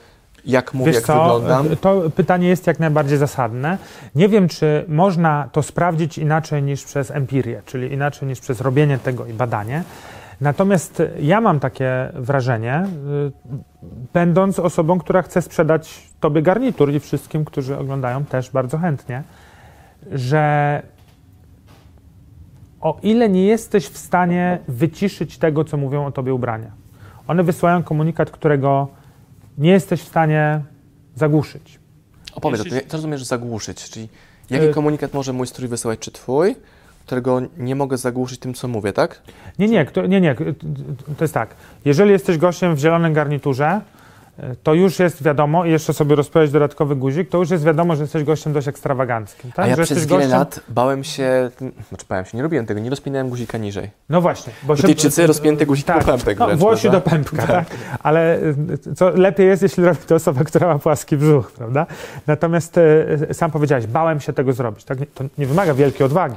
jak mówię, Wiesz jak co, wyglądam. to pytanie jest jak najbardziej zasadne. Nie wiem, czy można to sprawdzić inaczej niż przez empirię, czyli inaczej niż przez robienie tego i badanie. Natomiast ja mam takie wrażenie, y, będąc osobą, która chce sprzedać Tobie garnitur i wszystkim, którzy oglądają też bardzo chętnie, że o ile nie jesteś w stanie wyciszyć tego, co mówią o Tobie ubrania, one wysyłają komunikat, którego nie jesteś w stanie zagłuszyć. Opowiedz, jeśli- to, co rozumiesz zagłuszyć, czyli jaki Y- komunikat może mój strój wysyłać, czy Twój, którego nie mogę zagłuszyć tym, co mówię, tak? Nie, nie, nie, nie. To jest tak. Jeżeli jesteś gościem w zielonym garniturze, to już jest wiadomo, i jeszcze sobie rozpowiedzieć dodatkowy guzik, to już jest wiadomo, że jesteś gościem dość ekstrawaganckim. Tak? A ja że przez wiele gościem... lat bałem się, znaczy bałem się, nie robiłem tego, nie rozpinałem guzika niżej. No właśnie. Bo Brytyjczycy rozpięty guzik tak, po pępek no, wręcz, Włosi do pępka, tak. Ale y, co lepiej jest, jeśli robi to osoba, która ma płaski brzuch, prawda? Natomiast y, sam powiedziałeś, bałem się tego zrobić. Tak? To nie wymaga wielkiej odwagi.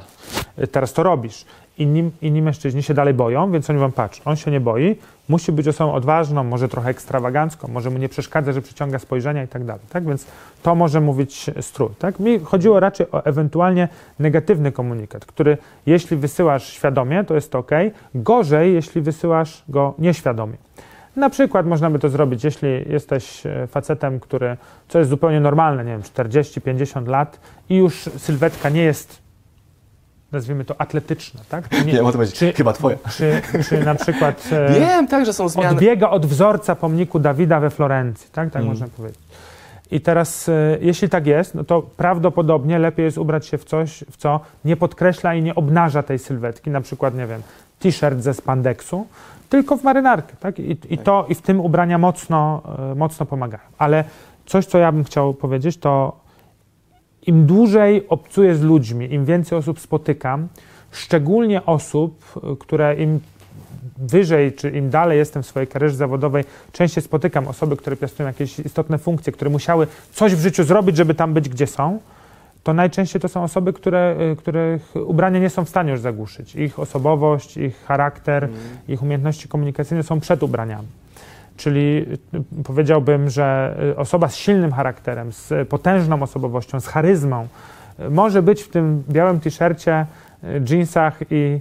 Y, Teraz to robisz. Inni, inni mężczyźni się dalej boją, więc oni wam patrz, on się nie boi, musi być osobą odważną, może trochę ekstrawagancką, może mu nie przeszkadza, że przyciąga spojrzenia i tak dalej, tak? Więc to może mówić strój, tak? Mi chodziło raczej o ewentualnie negatywny komunikat, który jeśli wysyłasz świadomie, to jest ok, gorzej, jeśli wysyłasz go nieświadomie. Na przykład można by to zrobić, jeśli jesteś e, facetem, który, co jest zupełnie normalne, nie wiem, 40-50 lat i już sylwetka nie jest, nazwijmy to, atletyczna, tak? Nie, nie o to będzie, czy, chyba twoja. Czy, czy na przykład e, Wiem, tak, że są zmiany. odbiega od wzorca pomniku Dawida we Florencji, tak? Tak mm. można powiedzieć. I teraz, e, jeśli tak jest, no to prawdopodobnie lepiej jest ubrać się w coś, w co nie podkreśla i nie obnaża tej sylwetki, na przykład, nie wiem, t-shirt ze spandeksu, tylko w marynarkę. Tak? I, i to, I w tym ubrania mocno, e, mocno pomagają. Ale coś, co ja bym chciał powiedzieć, to im dłużej obcuję z ludźmi, im więcej osób spotykam, szczególnie osób, e, które im wyżej, czy im dalej jestem w swojej karierze zawodowej, częściej spotykam osoby, które piastują jakieś istotne funkcje, które musiały coś w życiu zrobić, żeby tam być, gdzie są to najczęściej to są osoby, które, y, których ubrania nie są w stanie już zagłuszyć. Ich osobowość, ich charakter, mm. ich umiejętności komunikacyjne są przed ubraniami. Czyli y, powiedziałbym, że y, osoba z silnym charakterem, z potężną osobowością, z charyzmą może być w tym białym t-shircie, jeansach i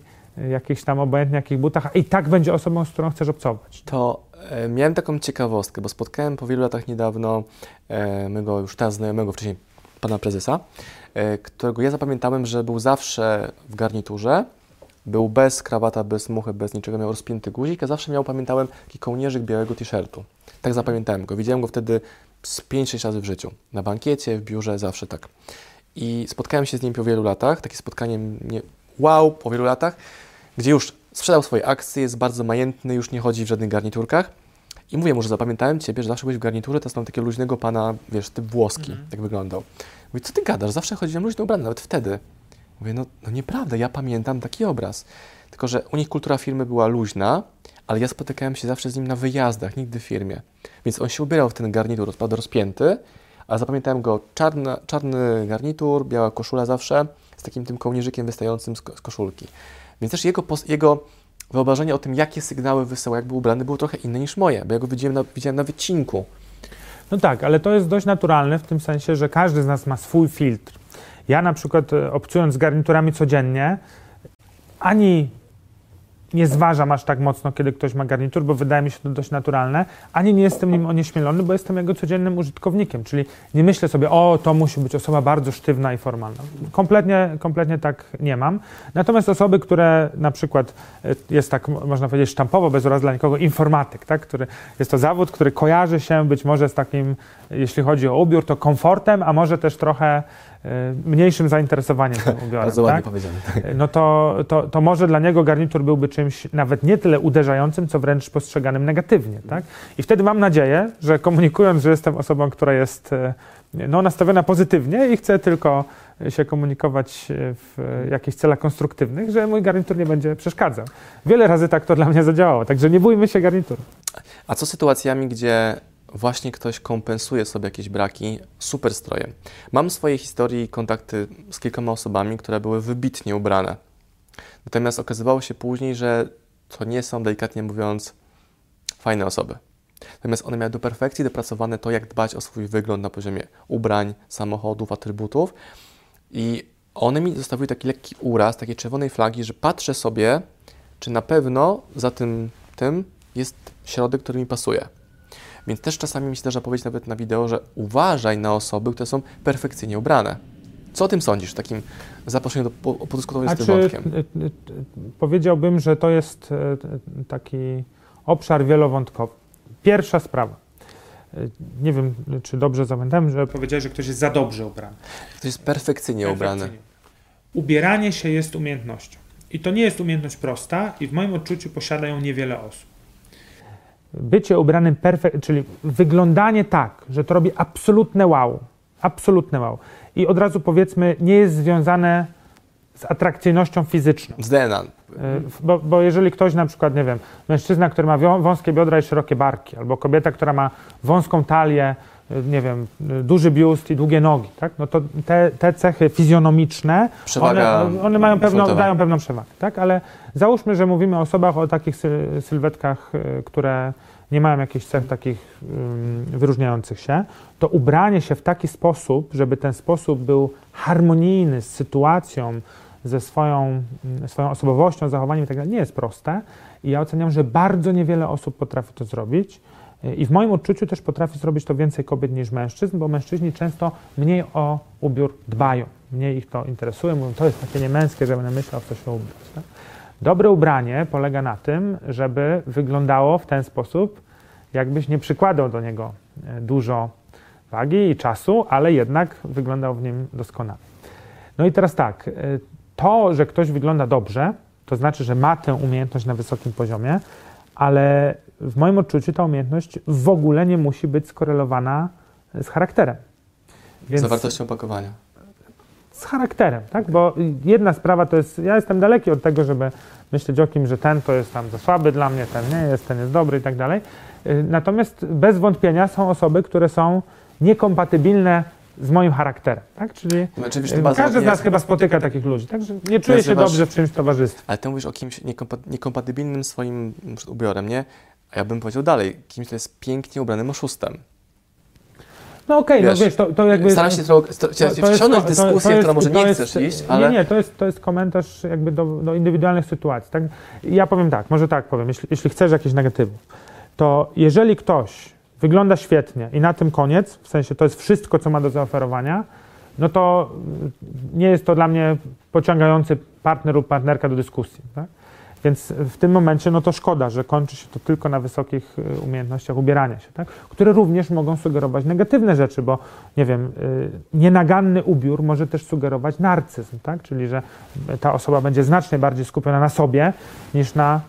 jakichś tam obojętnie jakich butach, a i tak będzie osobą, z którą chcesz obcować. To e, miałem taką ciekawostkę, bo spotkałem po wielu latach niedawno e, mego już teraz znajomego, wcześniej pana prezesa, e, którego ja zapamiętałem, że był zawsze w garniturze, był bez krawata, bez muchy, bez niczego, miał rozpięty guzik, a zawsze miał, pamiętałem, taki kołnierzyk białego t-shirtu. Tak zapamiętałem go. Widziałem go wtedy z 5-6 razy w życiu. Na bankiecie, w biurze, zawsze tak. I spotkałem się z nim po wielu latach, takie spotkanie mnie wow, po wielu latach, gdzie już sprzedał swoje akcje, jest bardzo majętny, już nie chodzi w żadnych garniturkach. I mówię mu, że zapamiętałem Ciebie, że zawsze byłeś w garniturze, to są takiego luźnego pana, wiesz, typ włoski, mm. jak wyglądał. Mówi, co Ty gadasz? Zawsze chodziłem luźno ubrany, nawet wtedy. Mówię, no, no nieprawda, ja pamiętam taki obraz. Tylko, że u nich kultura firmy była luźna, ale ja spotykałem się zawsze z nim na wyjazdach, nigdy w firmie. Więc on się ubierał w ten garnitur, rozpięty, ale zapamiętałem go czarna, czarny garnitur, biała koszula zawsze, z takim tym kołnierzykiem wystającym z, koszulki. Więc też jego, jego wyobrażenie o tym, jakie sygnały wysyła, jak był ubrany, było trochę inne niż moje, bo ja go widziałem na, widziałem na wycinku. No tak, ale to jest dość naturalne w tym sensie, że każdy z nas ma swój filtr. Ja na przykład e, obcując z garniturami codziennie, ani nie zważam aż tak mocno, kiedy ktoś ma garnitur, bo wydaje mi się to dość naturalne, ani nie jestem nim onieśmielony, bo jestem jego codziennym użytkownikiem, czyli nie myślę sobie, o, to musi być osoba bardzo sztywna i formalna. Kompletnie, kompletnie tak nie mam. Natomiast osoby, które na przykład e, jest tak, można powiedzieć, sztampowo, bez urazy dla nikogo, informatyk, tak, który jest to zawód, który kojarzy się być może z takim, jeśli chodzi o ubiór, to komfortem, a może też trochę mniejszym zainteresowaniem tym ubiorem. Bardzo ładnie tak? powiedziane. Tak. No to, to, to może dla niego garnitur byłby czymś nawet nie tyle uderzającym, co wręcz postrzeganym negatywnie. Tak? I wtedy mam nadzieję, że komunikując, że jestem osobą, która jest e, no, nastawiona pozytywnie i chce tylko się komunikować w jakichś celach konstruktywnych, że mój garnitur nie będzie przeszkadzał. Wiele razy tak to dla mnie zadziałało, także nie bójmy się garnituru. A co z sytuacjami, gdzie właśnie ktoś kompensuje sobie jakieś braki super strojem. Mam w swojej historii kontakty z kilkoma osobami, które były wybitnie ubrane. Natomiast okazywało się później, że to nie są, delikatnie mówiąc, fajne osoby. Natomiast one miały do perfekcji dopracowane to, jak dbać o swój wygląd na poziomie ubrań, samochodów, atrybutów. I one mi zostawiły taki lekki uraz, takiej czerwonej flagi, że patrzę sobie, czy na pewno za tym, tym jest środek, który mi pasuje. Więc też czasami mi się zdarza powiedzieć nawet na wideo, że uważaj na osoby, które są perfekcyjnie ubrane. Co o tym sądzisz, takim zaproszeniu do podyskutowania z tym wątkiem? E, e, powiedziałbym, że to jest e, taki obszar wielowątkowy. Pierwsza sprawa. Nie wiem, czy dobrze zapamiętałem, że powiedziałeś, że ktoś jest za dobrze ubrany. Ktoś jest perfekcyjnie, perfekcyjnie ubrany. Ubieranie się jest umiejętnością. I to nie jest umiejętność prosta i w moim odczuciu posiada ją niewiele osób bycie ubranym perfekt, czyli wyglądanie tak, że to robi absolutne wow, absolutne wow. I od razu powiedzmy, nie jest związane z atrakcyjnością fizyczną. Z DNA. Bo, bo, jeżeli ktoś na przykład, nie wiem, mężczyzna, który ma wąskie biodra i szerokie barki, albo kobieta, która ma wąską talię, nie wiem, duży biust i długie nogi, tak? No to te, te cechy fizjonomiczne, Przewaga one, one mają pewną, dają pewną przewagę, tak? Ale załóżmy, że mówimy o osobach o takich sy- sylwetkach, y, które nie mają jakichś cech takich wyróżniających się, to ubranie się w taki sposób, żeby ten sposób był harmonijny z sytuacją, ze swoją, mm, swoją osobowością, zachowaniem itd. nie jest proste. I ja oceniam, że bardzo niewiele osób potrafi to zrobić. I w moim odczuciu też potrafi zrobić to więcej kobiet niż mężczyzn, bo mężczyźni często mniej o ubiór dbają, mniej ich to interesuje, mówią, to jest takie niemęskie, że będę myślał, w co się ubrać. Tak? Dobre ubranie polega na tym, żeby wyglądało w ten sposób, jakbyś nie przykładał do niego e, dużo wagi i czasu, ale jednak wyglądał w nim doskonale. No i teraz tak, e, to, że ktoś wygląda dobrze, to znaczy, że ma tę umiejętność na wysokim poziomie, ale w moim odczuciu ta umiejętność w ogóle nie musi być skorelowana z charakterem. Więc Zawartością opakowania. z charakterem, tak? Bo jedna sprawa to jest, ja jestem daleki od tego, żeby myśleć o kim, że ten to jest tam za słaby dla mnie, ten nie jest, ten jest dobry i tak dalej. Y, Natomiast bez wątpienia są osoby, które są niekompatybilne z moim charakterem, tak? Czyli wiesz, y, każdy z nas chyba spotyka takich ludzi, także nie czuje się dobrze w czymś towarzystwie. Ale ty mówisz o kimś niekompa- niekompatybilnym swoim ubiorem, nie? A ja bym powiedział dalej, kimś, kto jest pięknie ubranym oszustem. No okej, Wiesz, no wiesz, to, to jakby... Staram się trochę wciągnąć dyskusję, która może nie jest- chcesz iść, ale... Nie, nie, to jest, to jest komentarz jakby do, do indywidualnych sytuacji. Tak? Ja powiem tak, może tak powiem, jeśli, jeśli chcesz jakichś negatywów, to jeżeli ktoś wygląda świetnie i na tym koniec, w sensie to jest wszystko, co ma do zaoferowania, no to nie jest to dla mnie pociągający partner lub partnerka do dyskusji. Tak? Więc w tym momencie no to szkoda, że kończy się to tylko na wysokich y, umiejętnościach ubierania się, tak? które również mogą sugerować negatywne rzeczy, bo nie wiem, y, nienaganny ubiór może też sugerować narcyzm, tak? czyli że ta osoba będzie znacznie bardziej skupiona na sobie niż na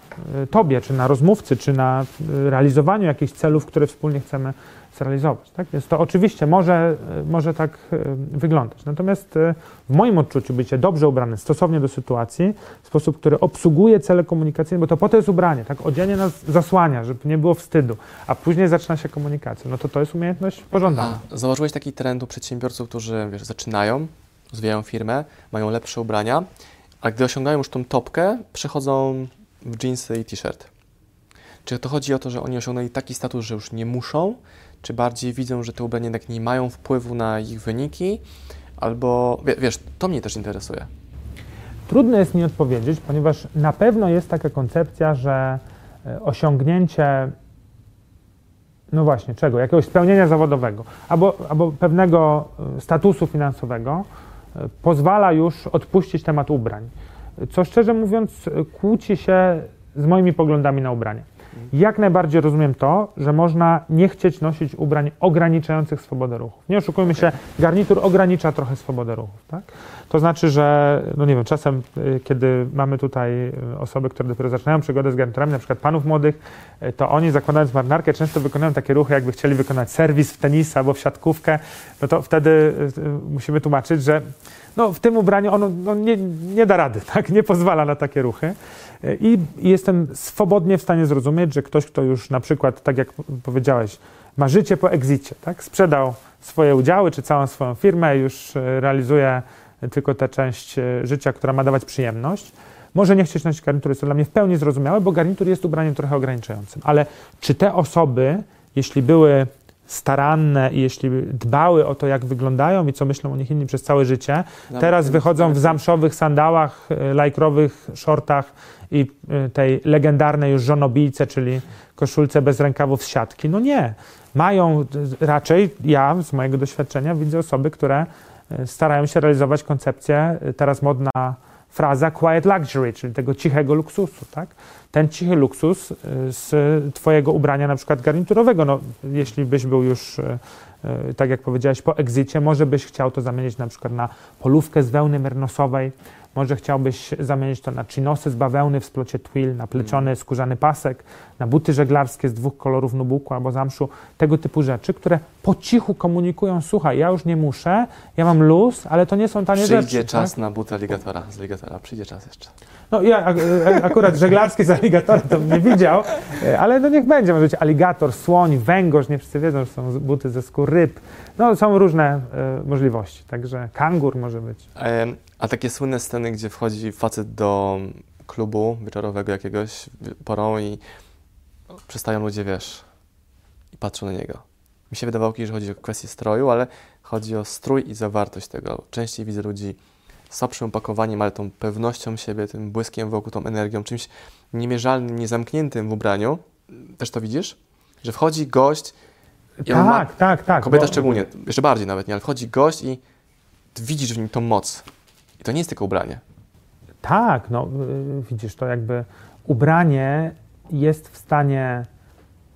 y, tobie, czy na rozmówcy, czy na realizowaniu jakichś celów, które wspólnie chcemy Tak? Więc to oczywiście może, może tak y, wyglądać. Natomiast y, w moim odczuciu bycie dobrze ubrany stosownie do sytuacji, w sposób, który obsługuje cele komunikacyjne, bo to po to jest ubranie, tak? Odzianie nas zasłania, żeby nie było wstydu, a później zaczyna się komunikacja. No to to jest umiejętność pożądana. A, zauważyłeś taki trend u przedsiębiorców, którzy wiesz, zaczynają, rozwijają firmę, mają lepsze ubrania, a gdy osiągają już tą topkę, przechodzą w dżinsy i t-shirt. Czy to chodzi o to, że oni osiągnęli taki status, że już nie muszą, czy bardziej widzą, że te ubrania jednak nie mają wpływu na ich wyniki, albo wie- wiesz, to mnie też interesuje. Trudno jest mi odpowiedzieć, ponieważ na pewno jest taka koncepcja, że e, osiągnięcie, no właśnie, czego? Jakiegoś spełnienia zawodowego albo, albo pewnego e, statusu finansowego e, pozwala już odpuścić temat ubrań. Co szczerze mówiąc kłóci się z moimi poglądami na ubranie. Jak najbardziej rozumiem to, że można nie chcieć nosić ubrań ograniczających swobodę ruchów. Nie oszukujmy się, garnitur ogranicza trochę swobodę ruchów. Tak? To znaczy, że no nie wiem, czasem, y, kiedy mamy tutaj y, osoby, które dopiero zaczynają przygodę z garniturami, na przykład panów młodych, y, to oni zakładając marynarkę często wykonują takie ruchy, jakby chcieli wykonać serwis w tenisa albo w siatkówkę, no to wtedy musimy tłumaczyć, że no, w tym ubraniu ono no, nie, nie da rady, tak? nie pozwala na takie ruchy. Y, I, jestem swobodnie w stanie zrozumieć, że ktoś, kto już na przykład, tak jak powiedziałeś, ma życie po exicie, tak? sprzedał swoje udziały czy całą swoją firmę, już y, realizuje tylko tę część y, życia, która ma dawać przyjemność. Może nie chcieć nosić garnitury, jest to dla mnie w pełni zrozumiałe, bo garnitur jest ubraniem trochę ograniczającym. Ale czy te osoby, jeśli były staranne i jeśli dbały o to, jak wyglądają i co myślą o nich inni przez całe życie, teraz wychodzą w zamszowych sandałach, y, lajkrowych shortach i y, tej legendarnej już żonobijce, czyli koszulce bez rękawów z siatki. No nie. Mają y, raczej, ja z mojego doświadczenia widzę osoby, które starają się realizować koncepcję, teraz modna fraza quiet luxury, czyli tego cichego luksusu, tak? Ten cichy luksus y, z twojego ubrania na przykład garniturowego, no jeśli byś był już, y, y, tak jak powiedziałeś, po exicie, może byś chciał to zamienić na przykład na polówkę z wełny mernosowej, może chciałbyś zamienić to na chinosy z bawełny w splocie twill, na pleciony skórzany pasek, na buty żeglarskie z dwóch kolorów nubuku albo zamszu, tego typu rzeczy, które po cichu komunikują, słuchaj, ja już nie muszę, ja mam luz, ale to nie są tanie Przyjdzie rzeczy. Przyjdzie czas tak? na buty aligatora, z aligatora, przyjdzie czas jeszcze. No ja ak- ak- akurat żeglarski z aligatorem to bym nie widział, e, ale no niech będzie, może być aligator, słoń, węgorz, nie wszyscy wiedzą, że są buty ze skór ryb, no są różne e, możliwości, także kangur może być. A takie słynne sceny, gdzie wchodzi facet do klubu wieczorowego jakiegoś porą i przestają ludzie, wiesz, i patrzą na niego. Mi się wydawało że chodzi o kwestię stroju, ale chodzi o strój i zawartość tego. Częściej widzę ludzi słabszym opakowaniem, ale tą pewnością siebie, tym błyskiem wokół, tą energią, czymś niemierzalnym, niezamkniętym w ubraniu. Też to widzisz? Że wchodzi gość, on ma- tak, tak, tak. kobieta bo- szczególnie, jeszcze bardziej nawet, nie, ale wchodzi gość i widzisz w nim tą moc. I to nie jest tylko ubranie. Tak, no y, widzisz, to jakby ubranie jest w stanie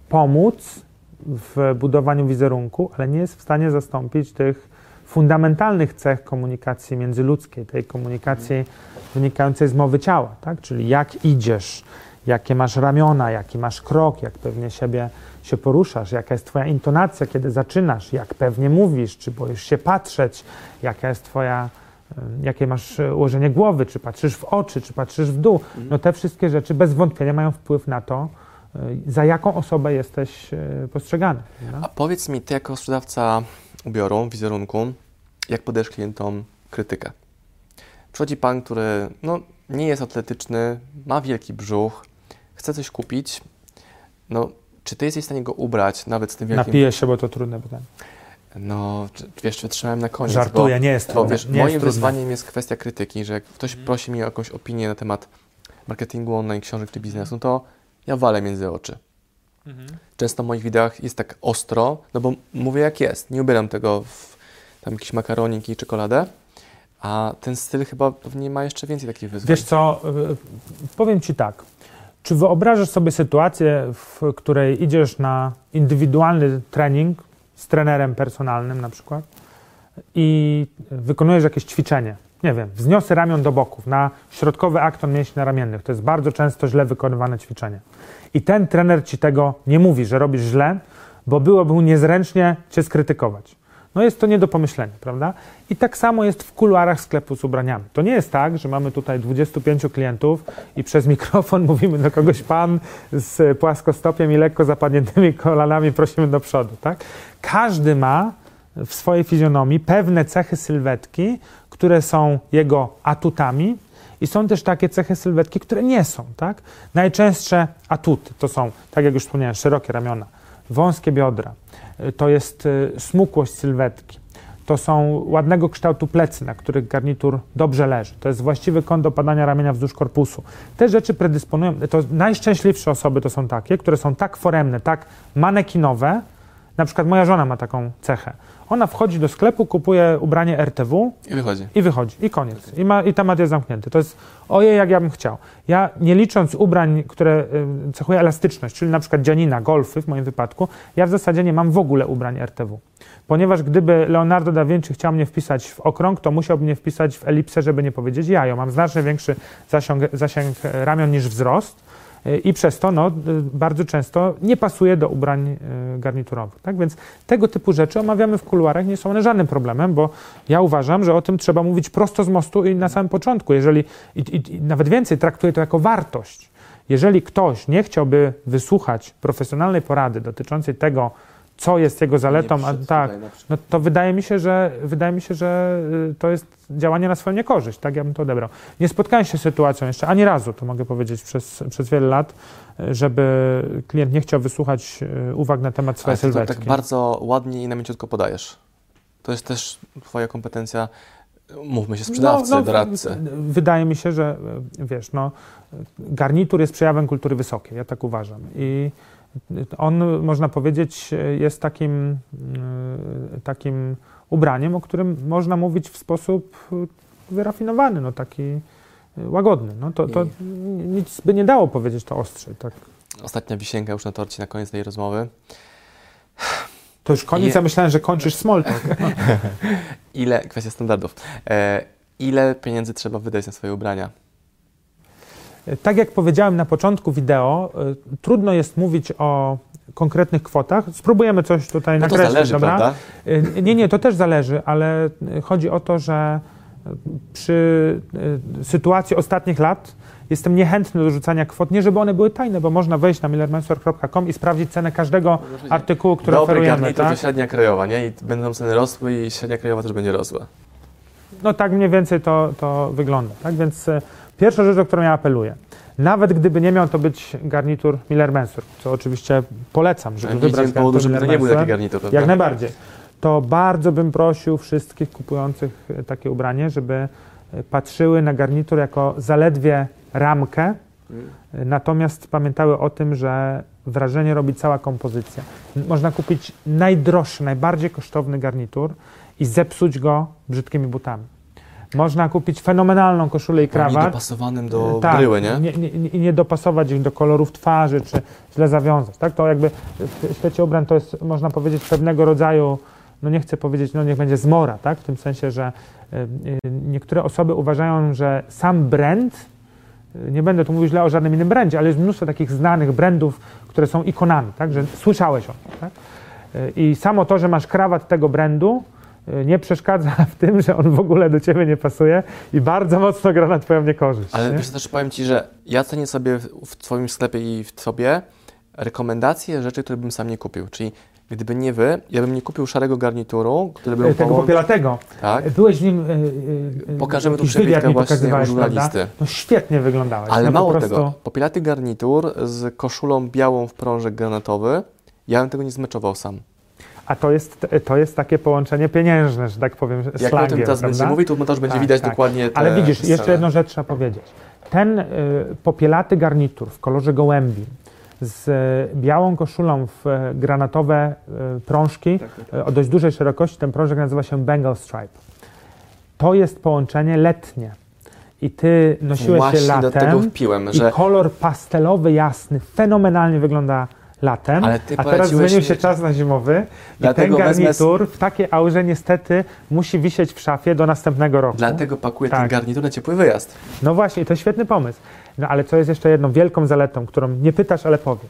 pomóc w budowaniu wizerunku, ale nie jest w stanie zastąpić tych fundamentalnych cech komunikacji międzyludzkiej, tej komunikacji wynikającej z mowy ciała, tak? Czyli jak idziesz, jakie masz ramiona, jaki masz krok, jak pewnie siebie się poruszasz, jaka jest twoja intonacja, kiedy zaczynasz, jak pewnie mówisz, czy boisz się patrzeć, jaka jest twoja jakie masz y, ułożenie głowy, czy patrzysz w oczy, czy patrzysz w dół. No te wszystkie rzeczy bez wątpienia mają wpływ na to, y, za jaką osobę jesteś postrzegany. A prawda? powiedz mi, ty jako sprzedawca ubioru, wizerunku, jak podajesz klientom krytykę? Przychodzi pan, który no, nie jest atletyczny, ma wielki brzuch, chce coś kupić. No, czy ty jesteś w stanie go ubrać nawet z tym wielkim... Napiję się, bo to trudne pytanie. No, czy, wiesz, wytrzymałem na koniec. Żartuję, nie jest Bo, trudne. bo wiesz, nie moim jest trudne. wyzwaniem jest kwestia krytyki, że jak ktoś prosi mnie o jakąś opinię na temat marketingu online, książek czy biznesu, to ja walę między oczy. Często w moich wideach jest tak ostro, no bo mówię jak jest. Nie ubieram tego w tam jakieś makaronik i czekoladę, a ten styl chyba pewnie ma jeszcze więcej takich wyzwań. Wiesz co, y, powiem Ci tak. Czy wyobrażasz sobie sytuację, w której idziesz na indywidualny trening z trenerem personalnym na przykład i wykonujesz jakieś ćwiczenie? Nie wiem, wzniosę ramion do boków na środkowy akton mięśni ramiennych. To jest bardzo często źle wykonywane ćwiczenie. I ten trener Ci tego nie mówi, że robisz źle, bo byłoby mu niezręcznie Cię skrytykować. No jest to nie do pomyślenia, prawda? I tak samo jest w kuluarach sklepu z ubraniami. To nie jest tak, że mamy tutaj 25 klientów i przez mikrofon mówimy do kogoś pan z płaskostopiem i lekko zapadniętymi kolanami prosimy do przodu, tak? Każdy ma w swojej fizjonomii pewne cechy sylwetki, które są jego atutami i są też takie cechy sylwetki, które nie są, tak? Najczęstsze atuty to są, tak jak już wspomniałem, szerokie ramiona, wąskie biodra, y, to jest y, smukłość sylwetki, to są ładnego kształtu plecy, na których garnitur dobrze leży. To jest właściwy kąt opadania ramienia wzdłuż korpusu. Te rzeczy predysponują, to najszczęśliwsze osoby to są takie, które są tak foremne, tak manekinowe, na przykład moja żona ma taką cechę. Ona wchodzi do sklepu, kupuje ubranie RTV, I wychodzi. i wychodzi, i koniec. I, ma, I temat jest zamknięty. To jest ojej, jak ja bym chciał. Ja nie licząc ubrań, które y, cechuje elastyczność, czyli na przykład dzianina, golfy w moim wypadku, ja w zasadzie nie mam w ogóle ubrań RTV. Ponieważ gdyby Leonardo da Vinci chciał mnie wpisać w okrąg, to musiałby mnie wpisać w elipsę, żeby nie powiedzieć jajo. Mam znacznie większy zasięg, zasięg ramion niż wzrost. I przez to no, bardzo często nie pasuje do ubrań y, garniturowych. Tak? Więc tego typu rzeczy omawiamy w kuluarach, nie są one żadnym problemem, bo ja uważam, że o tym trzeba mówić prosto z mostu i na samym początku. Jeżeli, i, i, i nawet więcej, traktuję to jako wartość. Jeżeli ktoś nie chciałby wysłuchać profesjonalnej porady dotyczącej tego, co jest jego zaletą, a tak, no to wydaje mi się, że wydaje mi się, że y, to jest działanie na swoją niekorzyść, tak ja bym to odebrał. Nie spotkałem się z sytuacją jeszcze ani razu, to mogę powiedzieć, przez, przez wiele lat, y, żeby klient nie chciał wysłuchać y, uwag na temat swojej to sylwetki. tak bardzo ładnie i namięciutko podajesz. To jest też twoja kompetencja, mówmy się, sprzedawcy, No, no, doradcy. Wydaje mi się, że wiesz, no, garnitur jest przejawem kultury wysokiej, ja tak uważam. I on, można powiedzieć, jest takim, y, takim ubraniem, o którym można mówić w sposób y, wyrafinowany, no, taki y, łagodny. No, to, to nic by nie dało powiedzieć to ostrzej. Tak. Ostatnia wisienka już na torcie na koniec tej rozmowy. To już koniec, ja myślałem, że kończysz small talk. Ile, kwestia standardów. E, ile pieniędzy trzeba wydać na swoje ubrania? Tak jak powiedziałem na początku wideo, y, trudno jest mówić o konkretnych kwotach. Spróbujemy coś tutaj No to nakreślić, zależy, dobra? prawda? Y, Nie, nie, to też zależy, ale y, chodzi o to, że przy sytuacji ostatnich lat jestem niechętny do rzucania kwot, nie żeby one były tajne, bo można wejść na millermensor.com i sprawdzić cenę każdego artykułu, który Dobry oferujemy. to Tak? średnia krajowa, nie? I będą ceny rosły i średnia krajowa też będzie rosła. No tak mniej więcej to, to wygląda. Tak? Więc e, pierwsza rzecz, o którą ja apeluję. Nawet gdyby nie miał to być garnitur Miller-Mensur, co oczywiście polecam, żeby Nie wybrać powodu, żeby to nie był taki garnitur, prawda? Jak najbardziej. To bardzo bym prosił wszystkich kupujących e, takie ubranie, żeby e, patrzyły na garnitur jako zaledwie ramkę, Mm. natomiast pamiętały o tym, że wrażenie robi cała kompozycja. Można kupić najdroższy, najbardziej kosztowny garnitur i zepsuć go brzydkimi butami. Można kupić fenomenalną koszulę i Krawat. krawat. dopasowanym do tak, bryły, nie? Nie, nie, nie- dopasować ich do kolorów twarzy, czy źle zawiązać. Tak? To jakby w świecie ubrań to jest, można powiedzieć, pewnego rodzaju, no nie chcę powiedzieć, no niech będzie zmora, tak? w tym sensie, że y, y, niektóre osoby uważają, że sam brand, y, nie będę tu mówił źle o żadnym innym brandzie, ale jest mnóstwo takich znanych brandów, które są ikonami, tak? że słyszałeś o nich. Tak? I samo to, że masz krawat tego brandu, nie przeszkadza w tym, że on w ogóle do ciebie nie pasuje i bardzo mocno gra na twoją niekorzyść. Ale nie? wiesz, też powiem Ci, że ja cenię sobie w, Twoim sklepie i w Tobie rekomendacje rzeczy, które bym sam nie kupił. Czyli gdyby nie Wy, ja bym nie kupił szarego garnituru, który bym E, tego popielatego. Tak? Byłeś w nim. e, e, Pokażemy tu mi właśnie u prawda? żurnalisty. No świetnie wyglądałeś. Ale no, mało po prostu, tego, popielaty garnitur z koszulą białą w prążek granatowy, ja bym tego nie zmeczował sam. A to jest, to jest takie połączenie pieniężne, że tak powiem, Jak o tym slangiem, teraz prawda? będzie mówił, to montaż będzie Tak, widać tak. dokładnie te Ale widzisz, jeszcze jedną rzecz trzeba powiedzieć. Ten y, popielaty garnitur w kolorze gołębi z y, białą koszulą w y, granatowe y, prążki Tak, tak, y, o dość dużej szerokości, ten prążek nazywa się Bengal Stripe. To jest połączenie letnie. I ty nosiłeś Właśnie się do tego latem wpiłem, i że kolor pastelowy, jasny, fenomenalnie wygląda latem, a teraz zmienił mi- się czas na zimowy i ten Dlatego wezmę- garnitur w takiej aurze niestety musi wisieć w szafie do następnego roku. dlatego pakuję ten Tak. garnitur na ciepły wyjazd. No właśnie, to świetny pomysł. No ale co jest jeszcze jedną wielką zaletą, którą nie pytasz, ale powiem.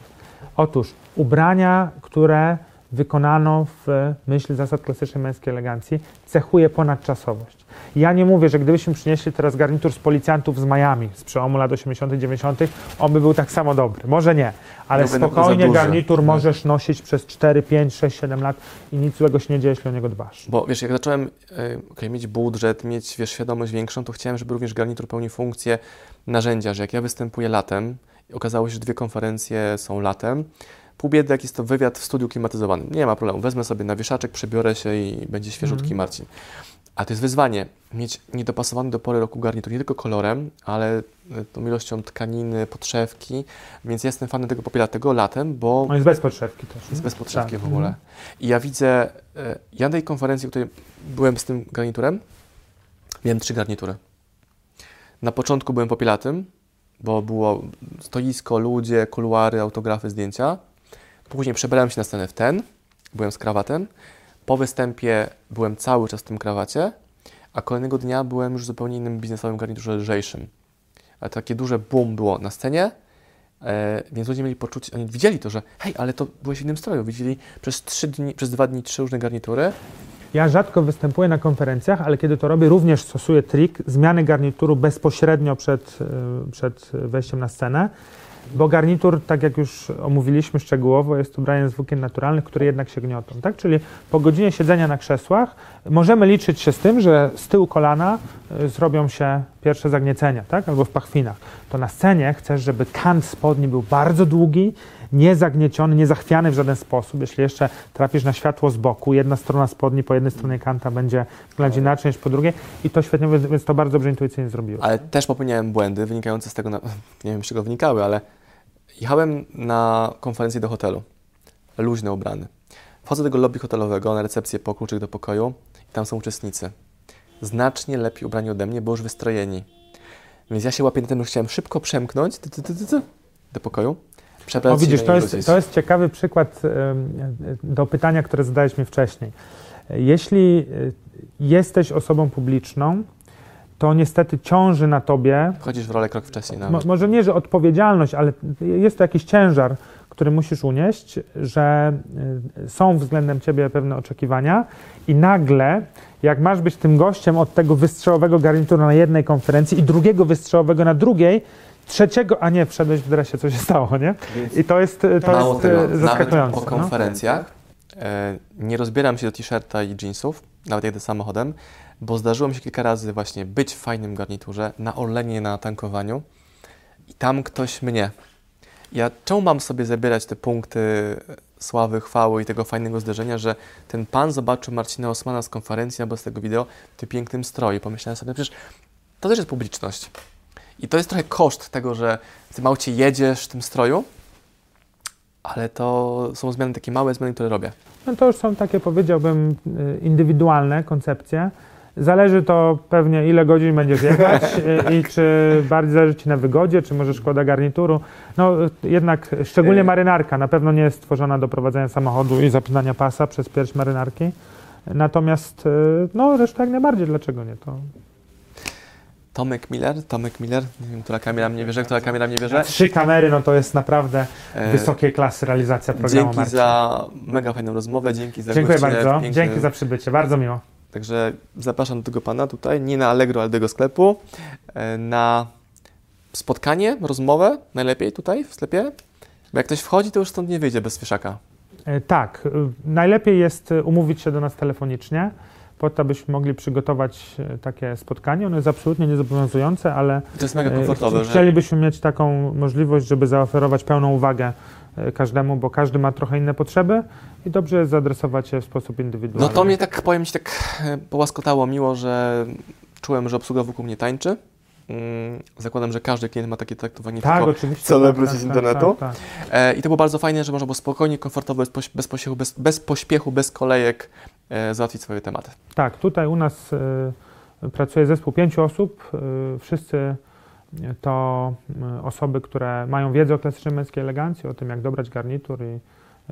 Otóż ubrania, które wykonano w myśl zasad klasycznej męskiej elegancji, cechuje ponadczasowość. Ja nie mówię, że gdybyśmy przynieśli teraz garnitur z policjantów z Miami z przełomu lat 80. 90., on by był tak samo dobry. Może nie, ale No, spokojnie garnitur No. możesz nosić przez 4, 5, 6, 7 lat i nic złego się nie dzieje, jeśli o niego dbasz. Bo wiesz, jak zacząłem e, okej, mieć budżet, mieć wiesz, świadomość większą, to chciałem, żeby również garnitur pełnił funkcję narzędzia, że jak ja występuję latem, i okazało się, że dwie konferencje są latem, pół biedy, jak jest to wywiad w studiu klimatyzowanym. Nie ma problemu, wezmę sobie na wieszaczek, przebiorę się i będzie świeżutki Mhm. Marcin. A to jest wyzwanie, mieć niedopasowany do pory roku garnitur, nie tylko kolorem, ale e, tą ilością tkaniny, podszewki, więc ja jestem fanem tego popielatego latem, bo On jest bez podszewki też. jest nie? bez podszewki Tak. w ogóle. I ja widzę, e, ja na tej konferencji, w której byłem z tym garniturem, miałem trzy garnitury. Na początku byłem popielatym, bo było stoisko, ludzie, kuluary, autografy, zdjęcia. Później przebrałem się na scenę w ten, byłem z krawatem. Po występie byłem cały czas w tym krawacie, a kolejnego dnia byłem już w zupełnie innym biznesowym garniturze lżejszym. A takie duże boom było na scenie, E, więc ludzie mieli poczucie, oni widzieli to, że hej, ale to byłeś w innym stroju. Widzieli przez trzy dni, przez dwa dni trzy różne garnitury. Ja rzadko występuję na konferencjach, ale kiedy to robię, również stosuję trik zmiany garnituru bezpośrednio przed, y, przed wejściem na scenę, bo garnitur, tak jak już omówiliśmy szczegółowo, jest ubraniem z włókien naturalnych, które jednak się gniotą. Tak? Czyli po godzinie siedzenia na krzesłach możemy liczyć się z tym, że z tyłu kolana y, zrobią się pierwsze zagniecenia, tak? albo w pachwinach. To na scenie chcesz, żeby kant spodni był bardzo długi, nie zagnieciony, nie zachwiany w żaden sposób. Jeśli jeszcze trafisz na światło z boku, jedna strona spodni po jednej stronie kanta będzie wyglądać inaczej niż po drugiej i to świetnie, więc- to bardzo dobrze intuicyjnie zrobiłeś. Ale też popełniałem błędy wynikające z tego, na, nie wiem z czego wynikały, ale jechałem na konferencję do hotelu, luźno ubrany. Wchodzę do tego lobby hotelowego na recepcję po kluczyk do pokoju i tam są uczestnicy. Znacznie lepiej ubrani ode mnie, bo już wystrojeni. Więc ja się łapię na tym, że chciałem szybko przemknąć ty, ty, ty, ty, ty, do pokoju. Przebrać O się widzisz, to jest, to jest ciekawy przykład do pytania, które zadałeś mi wcześniej. Jeśli y, jesteś osobą publiczną, to niestety ciąży na tobie. Wchodzisz w rolę krok wcześniej Mo, nawet. może nie, że odpowiedzialność, ale jest to jakiś ciężar, który musisz unieść, że y, są względem ciebie pewne oczekiwania i nagle, jak masz być tym gościem od tego wystrzałowego garnituru na jednej konferencji i drugiego wystrzałowego na drugiej, trzeciego, a nie, wszedłeś w dresie, co się stało, nie? I to jest, to Mało jest tego, e, nawet zaskakujące. po no. konferencjach e, nie rozbieram się do t-shirta i jeansów, nawet jedę samochodem, bo zdarzyło mi się kilka razy właśnie być w fajnym garniturze, na Orlenie, na tankowaniu i tam ktoś mnie. Ja czemu mam sobie zabierać te punkty sławy, chwały i tego fajnego zdarzenia, że ten pan zobaczył Marcina Osmana z konferencji albo z tego wideo w tym pięknym stroju. Pomyślałem sobie, przecież to też jest publiczność. I to jest trochę koszt tego, że w tym aucie jedziesz w tym stroju, ale to są zmiany, takie małe zmiany, które robię. No to już są takie, powiedziałbym, y, indywidualne koncepcje. Zależy to pewnie, ile godzin będziesz jechać y, i czy bardziej zależy Ci na wygodzie, czy może szkoda garnituru. No y, jednak, szczególnie marynarka, na pewno nie jest stworzona do prowadzenia samochodu i zapinania pasa przez pierś marynarki. Natomiast, no reszta jak najbardziej, dlaczego nie? To Tomek Miller, Tomek Miller, nie wiem, która kamera mnie bierze, która kamera mnie bierze. trzy kamery, no to jest naprawdę E, wysokiej klasy realizacja programu Dzięki Marcin. za mega fajną rozmowę, dzięki za Dziękuję bardzo, piękny. dzięki za przybycie, bardzo miło. Także zapraszam do tego pana tutaj, nie na Allegro, ale do tego sklepu, e, na spotkanie, rozmowę, najlepiej tutaj w sklepie, bo jak ktoś wchodzi, to już stąd nie wyjdzie bez wieszaka. E, Tak, najlepiej jest umówić się do nas telefonicznie, po to, abyśmy mogli przygotować e, takie spotkanie. Ono jest absolutnie niezobowiązujące, ale To jest mega e, komfortowe, chci- że chcielibyśmy mieć taką możliwość, żeby zaoferować pełną uwagę e, każdemu, bo każdy ma trochę inne potrzeby i dobrze jest zaadresować je w sposób No indywidualny. to mnie tak, powiem Ci, tak połaskotało miło, że czułem, że obsługa wokół mnie tańczy. Mm, Zakładam, że każdy klient ma takie traktowanie Tak, tylko. oczywiście. celebryci z internetu. Tak, tak. E, I to było bardzo fajne, że można było spokojnie, komfortowo, bez, poś- bez, pośpiechu, bez, bez pośpiechu, bez kolejek e, załatwić swoje tematy. Tak, tutaj u nas y, pracuje zespół pięciu osób. Y, wszyscy to y, osoby, które mają wiedzę o klasycznej męskiej elegancji, o tym, jak dobrać garnitur i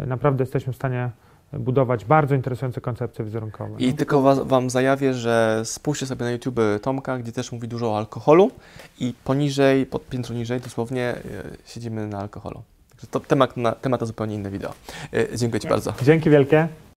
naprawdę jesteśmy w stanie budować bardzo interesujące koncepcje wizerunkowe. I no. tylko was, Wam zajawię, że spójrzcie sobie na YouTube Tomka, gdzie też mówi dużo o alkoholu i poniżej, pod piętro niżej dosłownie e, siedzimy na alkoholu. Także to temat na, temat na zupełnie inne wideo. E, dziękuję Ci bardzo. Dzięki wielkie.